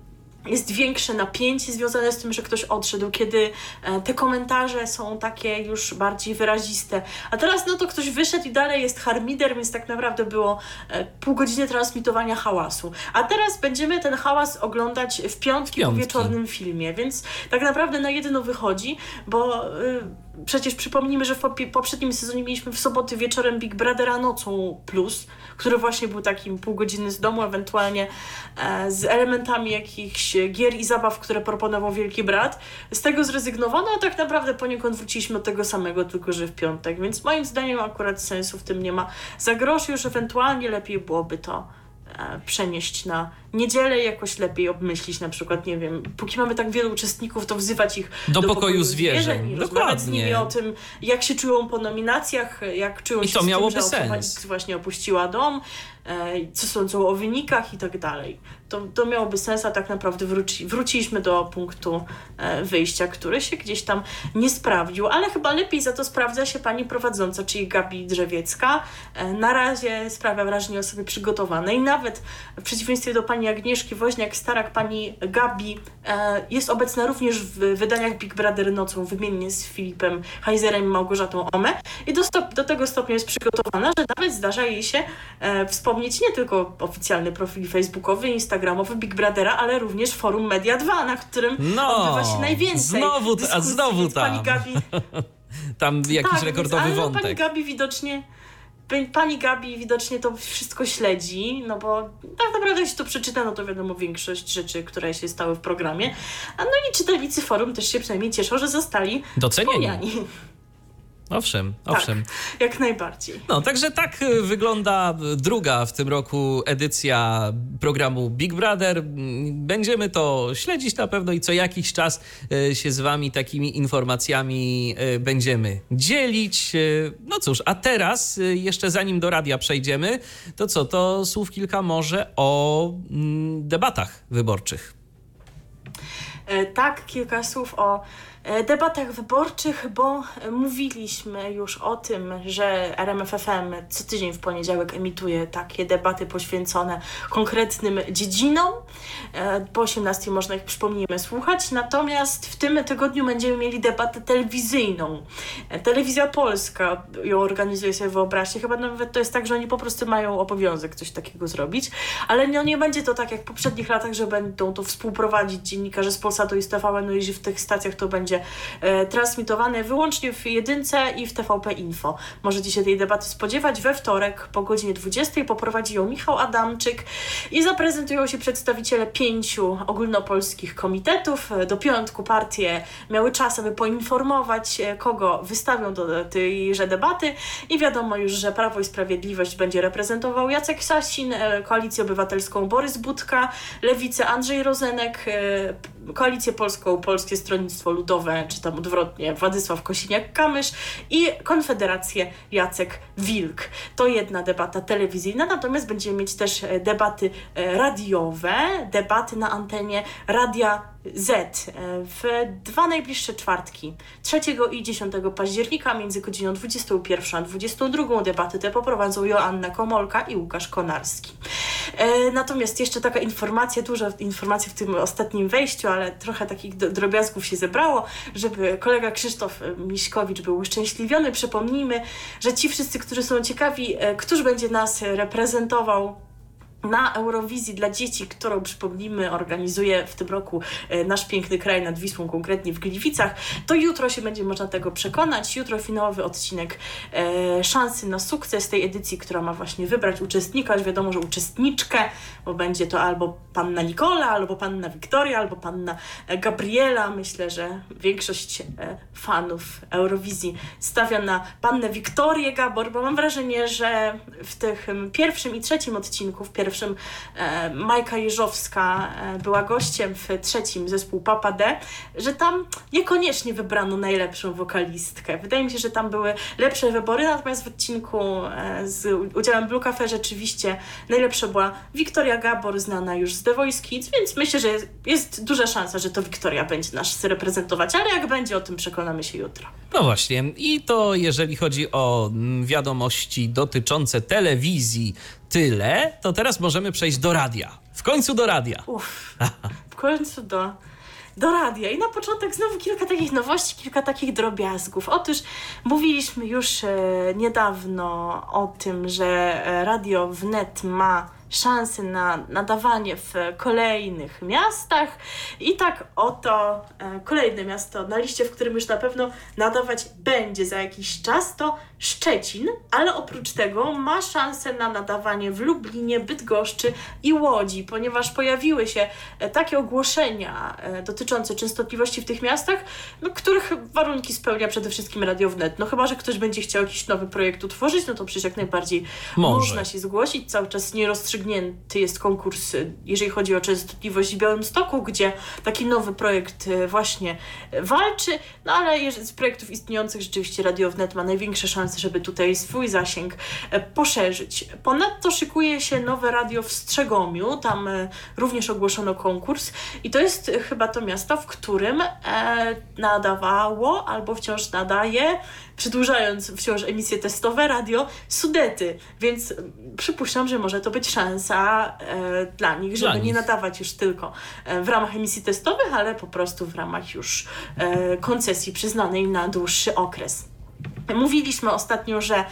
jest większe napięcie związane z tym, że ktoś odszedł, kiedy e, te komentarze są takie już bardziej wyraziste. A teraz no to ktoś wyszedł i dalej jest harmider, więc tak naprawdę było e, pół godziny transmitowania hałasu. A teraz będziemy ten hałas oglądać w piątki, Piątki. po wieczornym filmie, więc tak naprawdę na jedno wychodzi, bo y, przecież przypomnijmy, że w poprzednim sezonie mieliśmy w soboty wieczorem Big Brothera nocą plus, który właśnie był takim pół godziny z domu, ewentualnie e, z elementami jakichś gier i zabaw, które proponował Wielki Brat. Z tego zrezygnowano, a tak naprawdę poniekąd wróciliśmy do tego samego, tylko że w piątek, więc moim zdaniem akurat sensu w tym nie ma. Za grosz już ewentualnie lepiej byłoby to przenieść na niedzielę jakoś lepiej obmyślić na przykład, nie wiem, póki mamy tak wielu uczestników, to wzywać ich Do pokoju zwierzeń. i rozmawiać z nimi o tym, jak się czują po nominacjach, jak czują I się to z miałoby tym, że sens. Właśnie opuściła dom, e, co sądzą o wynikach i tak dalej. To, to miałoby sens, a tak naprawdę wróci, wróciliśmy do punktu e, wyjścia, który się gdzieś tam nie sprawdził, ale chyba lepiej za to sprawdza się pani prowadząca, czyli Gabi Drzewiecka. E, na razie sprawia wrażenie osoby przygotowanej. Nawet w przeciwieństwie do pani Agnieszki Woźniak-Starak, pani Gabi e, jest obecna również w wydaniach Big Brother nocą, wymiennie z Filipem Heizerem i Małgorzatą Ome. I do, do tego stopnia jest przygotowana, że nawet zdarza jej się e, wspomnieć nie tylko oficjalny profil facebookowy, instagramowy Big Brothera, ale również forum Media 2, na którym No, odbywa się najwięcej znowu t- a dyskusji, znowu więc pani tam. Gabi Tam jakiś tak, rekordowy więc, ale no, pani wątek. Gabi widocznie pani- Pani Gabi widocznie to wszystko śledzi, no bo tak naprawdę jeśli to przeczyta, no to wiadomo większość rzeczy, które się stały w programie. A no i czytelnicy forum też się przynajmniej cieszą, że zostali Docenieni. wspomniani. Owszem, owszem. Tak, jak najbardziej. No, także tak y, wygląda y, druga w tym roku edycja programu Big Brother. Mm, Będziemy to śledzić na pewno i co jakiś czas y, się z wami takimi informacjami będziemy dzielić. No cóż, a teraz jeszcze zanim do radia przejdziemy, to co, to słów kilka może o mm, debatach wyborczych. E, Tak, kilka słów o debatach wyborczych, bo e, mówiliśmy już o tym, że RMFFM co tydzień w poniedziałek emituje takie debaty poświęcone konkretnym dziedzinom. E, Po 18 można ich, przypomnijmy, słuchać. Natomiast w tym tygodniu będziemy mieli debatę telewizyjną. E, Telewizja Polska ją organizuje sobie, wyobraźcie. Chyba nawet to jest tak, że oni po prostu mają obowiązek coś takiego zrobić. Ale no, nie będzie to tak jak w poprzednich latach, że będą to współprowadzić dziennikarze z Polsatu i z TVN, no jeśli w tych stacjach to będzie e, transmitowane wyłącznie w jedynce i w TVP Info. Możecie się tej debaty spodziewać. We wtorek po godzinie 20 poprowadzi ją Michał Adamczyk i zaprezentują się przedstawiciele pięciu ogólnopolskich komitetów. Do piątku partie miały czas, aby poinformować, e, kogo wystawią do tejże debaty i wiadomo już, że Prawo i Sprawiedliwość będzie reprezentował Jacek Sasin, e, Koalicję Obywatelską Borys Budka, Lewicę Andrzej Rozenek, Koalicję Polską Polskie Stronnictwo Ludowe, czy tam odwrotnie Władysław Kosiniak-Kamysz i Konfederację Jacek Wilk. To jedna debata telewizyjna, natomiast będziemy mieć też e, debaty e, radiowe, debaty na antenie Radia Z e, w dwa najbliższe czwartki, 3 i 10 października między godziną 21 a 22 debaty te poprowadzą Joanna Komolka i Łukasz Konarski. E, Natomiast jeszcze taka informacja, dużo informacji w tym ostatnim wejściu, ale trochę takich drobiazgów się zebrało, żeby kolega Krzysztof e, Miśkowicz był uszczęśliwiony. Przypomnijmy, że ci wszyscy, którzy są ciekawi, któż będzie nas reprezentował na Eurowizji dla dzieci, którą przypomnijmy organizuje w tym roku e, nasz piękny kraj nad Wisłą, konkretnie w Gliwicach, to jutro się będzie można tego przekonać. Jutro finałowy odcinek e, szansy na sukces tej edycji, która ma właśnie wybrać uczestnika, już wiadomo, że uczestniczkę, bo będzie to albo panna Nikola, albo panna Wiktoria, albo panna Gabriela. Myślę, że większość e, fanów Eurowizji stawia na pannę Wiktorię Gabor, bo mam wrażenie, że w tych em, pierwszym i trzecim odcinku, w pierwszym Majka Jeżowska e, była gościem, w trzecim zespół Papa D, że tam niekoniecznie wybrano najlepszą wokalistkę. Wydaje mi się, że tam były lepsze wybory, natomiast w odcinku e, z udziałem Blue Cafe rzeczywiście najlepsza była Wiktoria Gabor, znana już z The Voice Kids, więc myślę, że jest, jest duża szansa, że to Wiktoria będzie nas reprezentować, ale jak będzie, o tym przekonamy się jutro. No właśnie, i to jeżeli chodzi o mm, wiadomości dotyczące telewizji, tyle, to teraz możemy przejść do radia. W końcu do radia. Uff, w końcu do, do radia. I na początek znowu kilka takich nowości, kilka takich drobiazgów. Otóż mówiliśmy już e, niedawno o tym, że e, radio wnet ma szansy na nadawanie w kolejnych miastach. I tak oto e, kolejne miasto na liście, w którym już na pewno nadawać będzie za jakiś czas, to Szczecin, ale oprócz tego ma szansę na nadawanie w Lublinie, Bydgoszczy i Łodzi, ponieważ pojawiły się e, takie ogłoszenia e, dotyczące częstotliwości w tych miastach, no, których warunki spełnia przede wszystkim Radio Wnet. No chyba, że ktoś będzie chciał jakiś nowy projekt utworzyć, no to przecież jak najbardziej Może. można się zgłosić. Cały czas nierozstrzygnięty jest konkurs, y, jeżeli chodzi o częstotliwość w Białymstoku, gdzie taki nowy projekt właśnie walczy, no ale z projektów istniejących rzeczywiście Radio Wnet ma największe szanse, żeby tutaj swój zasięg e, poszerzyć. Ponadto szykuje się nowe radio w Strzegomiu, tam e, również ogłoszono konkurs i to jest e, chyba to miasto, w którym nadawało albo wciąż nadaje przedłużając wciąż emisje testowe, radio Sudety, więc przypuszczam, że może to być szansa e, dla nich, żeby nich. nie nadawać już tylko w ramach emisji testowych, ale po prostu w ramach już e, koncesji przyznanej na dłuższy okres. Mówiliśmy ostatnio, że e,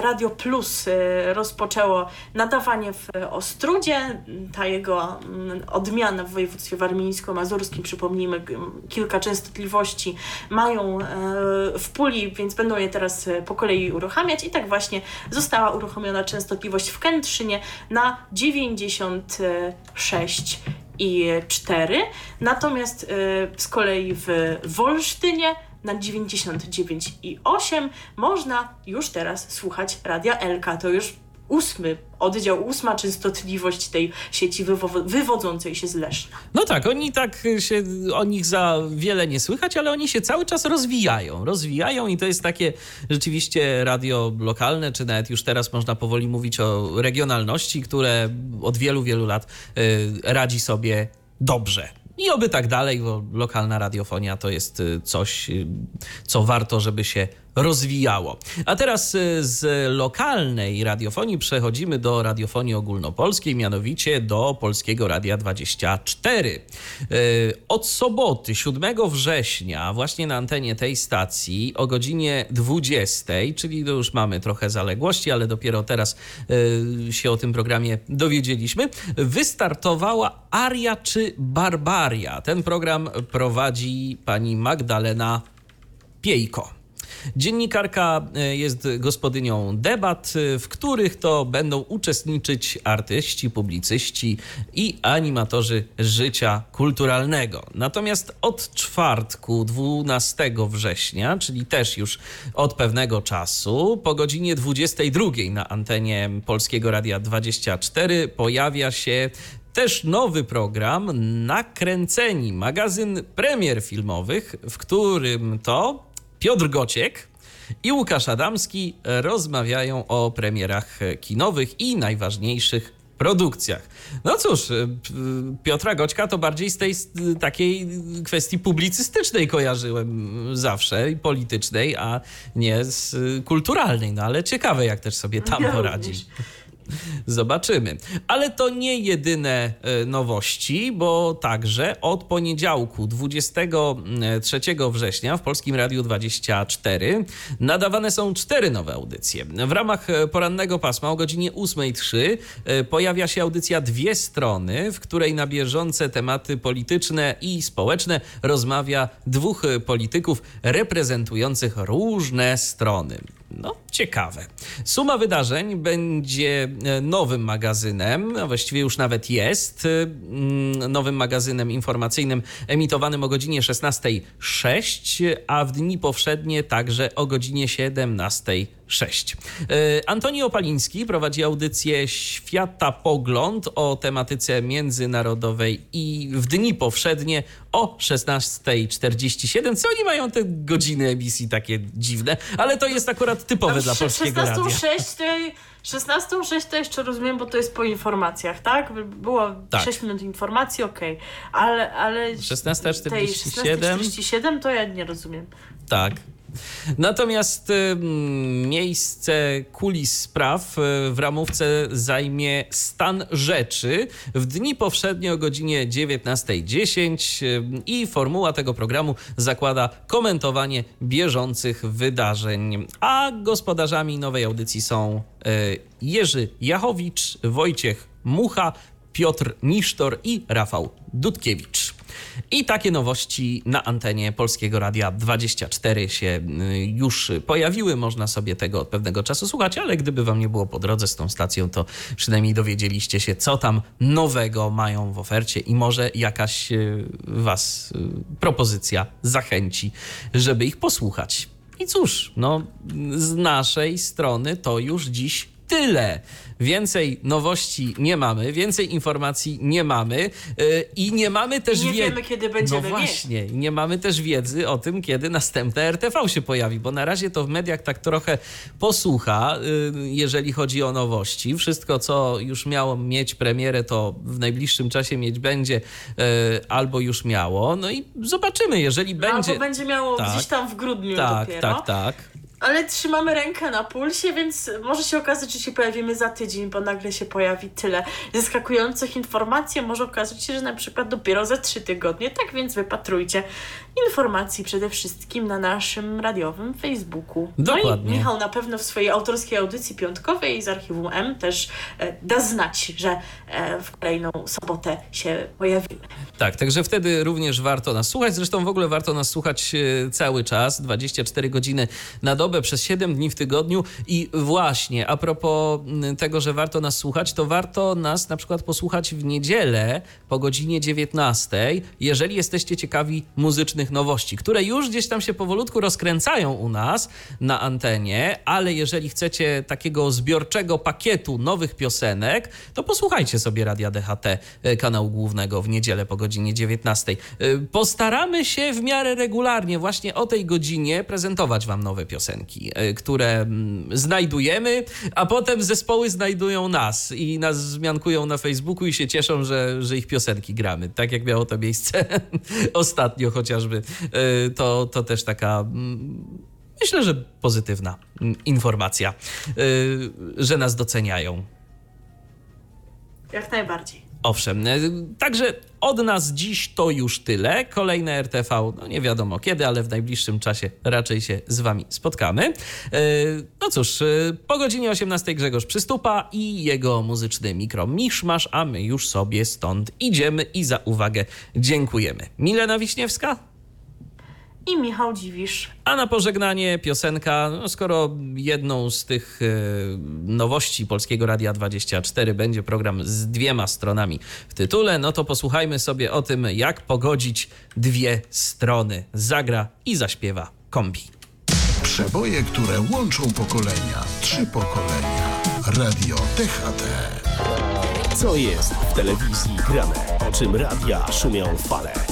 Radio Plus e, rozpoczęło nadawanie w Ostrudzie. Ta jego mm, odmiana w województwie warmińsko-mazurskim, przypomnijmy, kilka częstotliwości mają e, w puli, więc będą je teraz po kolei uruchamiać. I tak właśnie została uruchomiona częstotliwość w Kętrzynie na 96 i 4. Natomiast z kolei w Wolsztynie na 99 i 8 można już teraz słuchać Radia Elka. To już ósmy oddział, ósma częstotliwość tej sieci wywo- wywodzącej się z Leszna. No tak, oni tak się, o nich za wiele nie słychać, ale oni się cały czas rozwijają. Rozwijają i to jest takie rzeczywiście radio lokalne, czy nawet już teraz można powoli mówić o regionalności, które od wielu, wielu lat y, radzi sobie dobrze. I oby tak dalej, bo lokalna radiofonia to jest y, coś, y, co warto, żeby się rozwijało. A teraz y, z lokalnej radiofonii przechodzimy do radiofonii ogólnopolskiej, mianowicie do Polskiego Radia 24. Y, Od soboty 7 września właśnie na antenie tej stacji o godzinie 20, czyli już mamy trochę zaległości, ale dopiero teraz y, się o tym programie dowiedzieliśmy, wystartowała Aria czy Barbaria. Ten program prowadzi pani Magdalena Piejko. Dziennikarka e, jest gospodynią debat, e, w których to będą uczestniczyć artyści, publicyści i animatorzy życia kulturalnego. Natomiast od czwartku 12 września, czyli też już od pewnego czasu, po godzinie 22 na antenie Polskiego Radia 24 pojawia się też nowy program Nakręceni, magazyn premier filmowych, w którym to Piotr Gociek i Łukasz Adamski rozmawiają o premierach kinowych i najważniejszych produkcjach. No cóż, y, Piotra Goćka to bardziej z tej s- takiej kwestii publicystycznej kojarzyłem zawsze i politycznej, a nie z kulturalnej. No ale ciekawe, jak też sobie tam Ja poradzi. również. Zobaczymy. Ale to nie jedyne e, nowości, bo także od poniedziałku 23 września w Polskim Radiu 24 nadawane są cztery nowe audycje. W ramach e, porannego pasma o godzinie 8.03 e, pojawia się audycja Dwie Strony, w której na bieżące tematy polityczne i społeczne rozmawia dwóch polityków reprezentujących różne strony. No, ciekawe. Suma wydarzeń będzie e, nowym magazynem, a właściwie już nawet jest, e, mm, nowym magazynem informacyjnym emitowanym o godzinie 16.06, a w dni powszednie także o godzinie 17.00. 6. E, Antoni Opaliński prowadzi audycję Świata Pogląd o tematyce międzynarodowej i w dni powszednie o 16.47. Co oni mają te godziny emisji takie dziwne, ale to jest akurat typowe no, dla polskiego 16, radia. 6, to, to jeszcze rozumiem, bo to jest po informacjach, tak? Było tak. 6 minut informacji, okej. Okay. Ale, ale 16.47 16, to ja nie rozumiem. Tak, Natomiast y, miejsce kulis spraw y, w ramówce zajmie stan rzeczy w dni powszednie o godzinie 19.10 y, i formuła tego programu zakłada komentowanie bieżących wydarzeń. A gospodarzami nowej audycji są Jerzy Jachowicz, Wojciech Mucha, Piotr Nisztor i Rafał Dudkiewicz. I takie nowości na antenie Polskiego Radia 24 się y, już pojawiły. Można sobie tego od pewnego czasu słuchać, ale gdyby wam nie było po drodze z tą stacją, to przynajmniej dowiedzieliście się, co tam nowego mają w ofercie i może jakaś y, was y, propozycja zachęci, żeby ich posłuchać. I cóż, no z naszej strony to już dziś tyle. Więcej nowości nie mamy, więcej informacji nie mamy yy, i nie mamy też Nie wiedzy. wiemy, kiedy będziemy No właśnie, nie mamy też wiedzy o tym, kiedy następne RTV się pojawi, bo na razie to w mediach tak trochę posłucha, yy, jeżeli chodzi o nowości. Wszystko, co już miało mieć premierę, to w najbliższym czasie mieć będzie yy, albo już miało. No i zobaczymy, jeżeli będzie. Albo będzie miało Tak. gdzieś tam w grudniu Tak, dopiero. tak, tak. Ale trzymamy rękę na pulsie, więc może się okazać, że się pojawimy za tydzień, bo nagle się pojawi tyle zaskakujących informacji. Może okazać się, że na przykład dopiero za trzy tygodnie. Tak więc wypatrujcie informacji przede wszystkim na naszym radiowym Facebooku. No Dokładnie. i Michał na pewno w swojej autorskiej audycji piątkowej z archiwum M też e, da znać, że e, w kolejną sobotę się pojawimy. Tak, także wtedy również warto nas słuchać. Zresztą w ogóle warto nas słuchać e, cały czas, 24 godziny na dobę, przez 7 dni w tygodniu. I właśnie, a propos m, tego, że warto nas słuchać, to warto nas na przykład posłuchać w niedzielę po godzinie 19, jeżeli jesteście ciekawi muzycznych nowości, które już gdzieś tam się powolutku rozkręcają u nas na antenie, ale jeżeli chcecie takiego zbiorczego pakietu nowych piosenek, to posłuchajcie sobie Radia DHT, e, kanału głównego w niedzielę po godzinie 19. E, Postaramy się w miarę regularnie właśnie o tej godzinie prezentować wam nowe piosenki, e, które mm, znajdujemy, a potem zespoły znajdują nas i nas zmiankują na Facebooku i się cieszą, że, że ich piosenki gramy. Tak jak miało to miejsce ostatnio chociażby. E, To, to też taka mm, myślę, że pozytywna mm, informacja, y, że nas doceniają. Jak najbardziej. Owszem, y, także od nas dziś to już tyle. Kolejne RTV, no nie wiadomo kiedy, ale w najbliższym czasie raczej się z Wami spotkamy. Y, No cóż, y, po godzinie 18 Grzegorz Przystupa i jego muzyczny mikro Miszmasz, a my już sobie stąd idziemy i za uwagę dziękujemy. Milena Wiśniewska? I Michał Dziwisz. A na pożegnanie piosenka, no skoro jedną z tych e, nowości Polskiego Radia 24 będzie program z dwiema stronami w tytule, no to posłuchajmy sobie o tym, jak pogodzić dwie strony. Zagra i zaśpiewa kombi. Przeboje, które łączą pokolenia. Trzy pokolenia. Radio DHT. Co jest w telewizji grane? O czym radia szumią fale?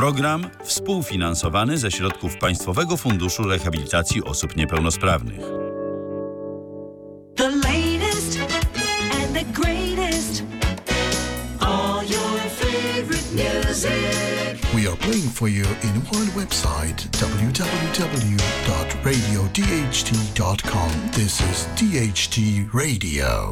Program współfinansowany ze środków Państwowego Funduszu Rehabilitacji Osób Niepełnosprawnych. The latest and the greatest. All your favorite music. We are playing for you in one website www.radiodht.com. This is DHT Radio.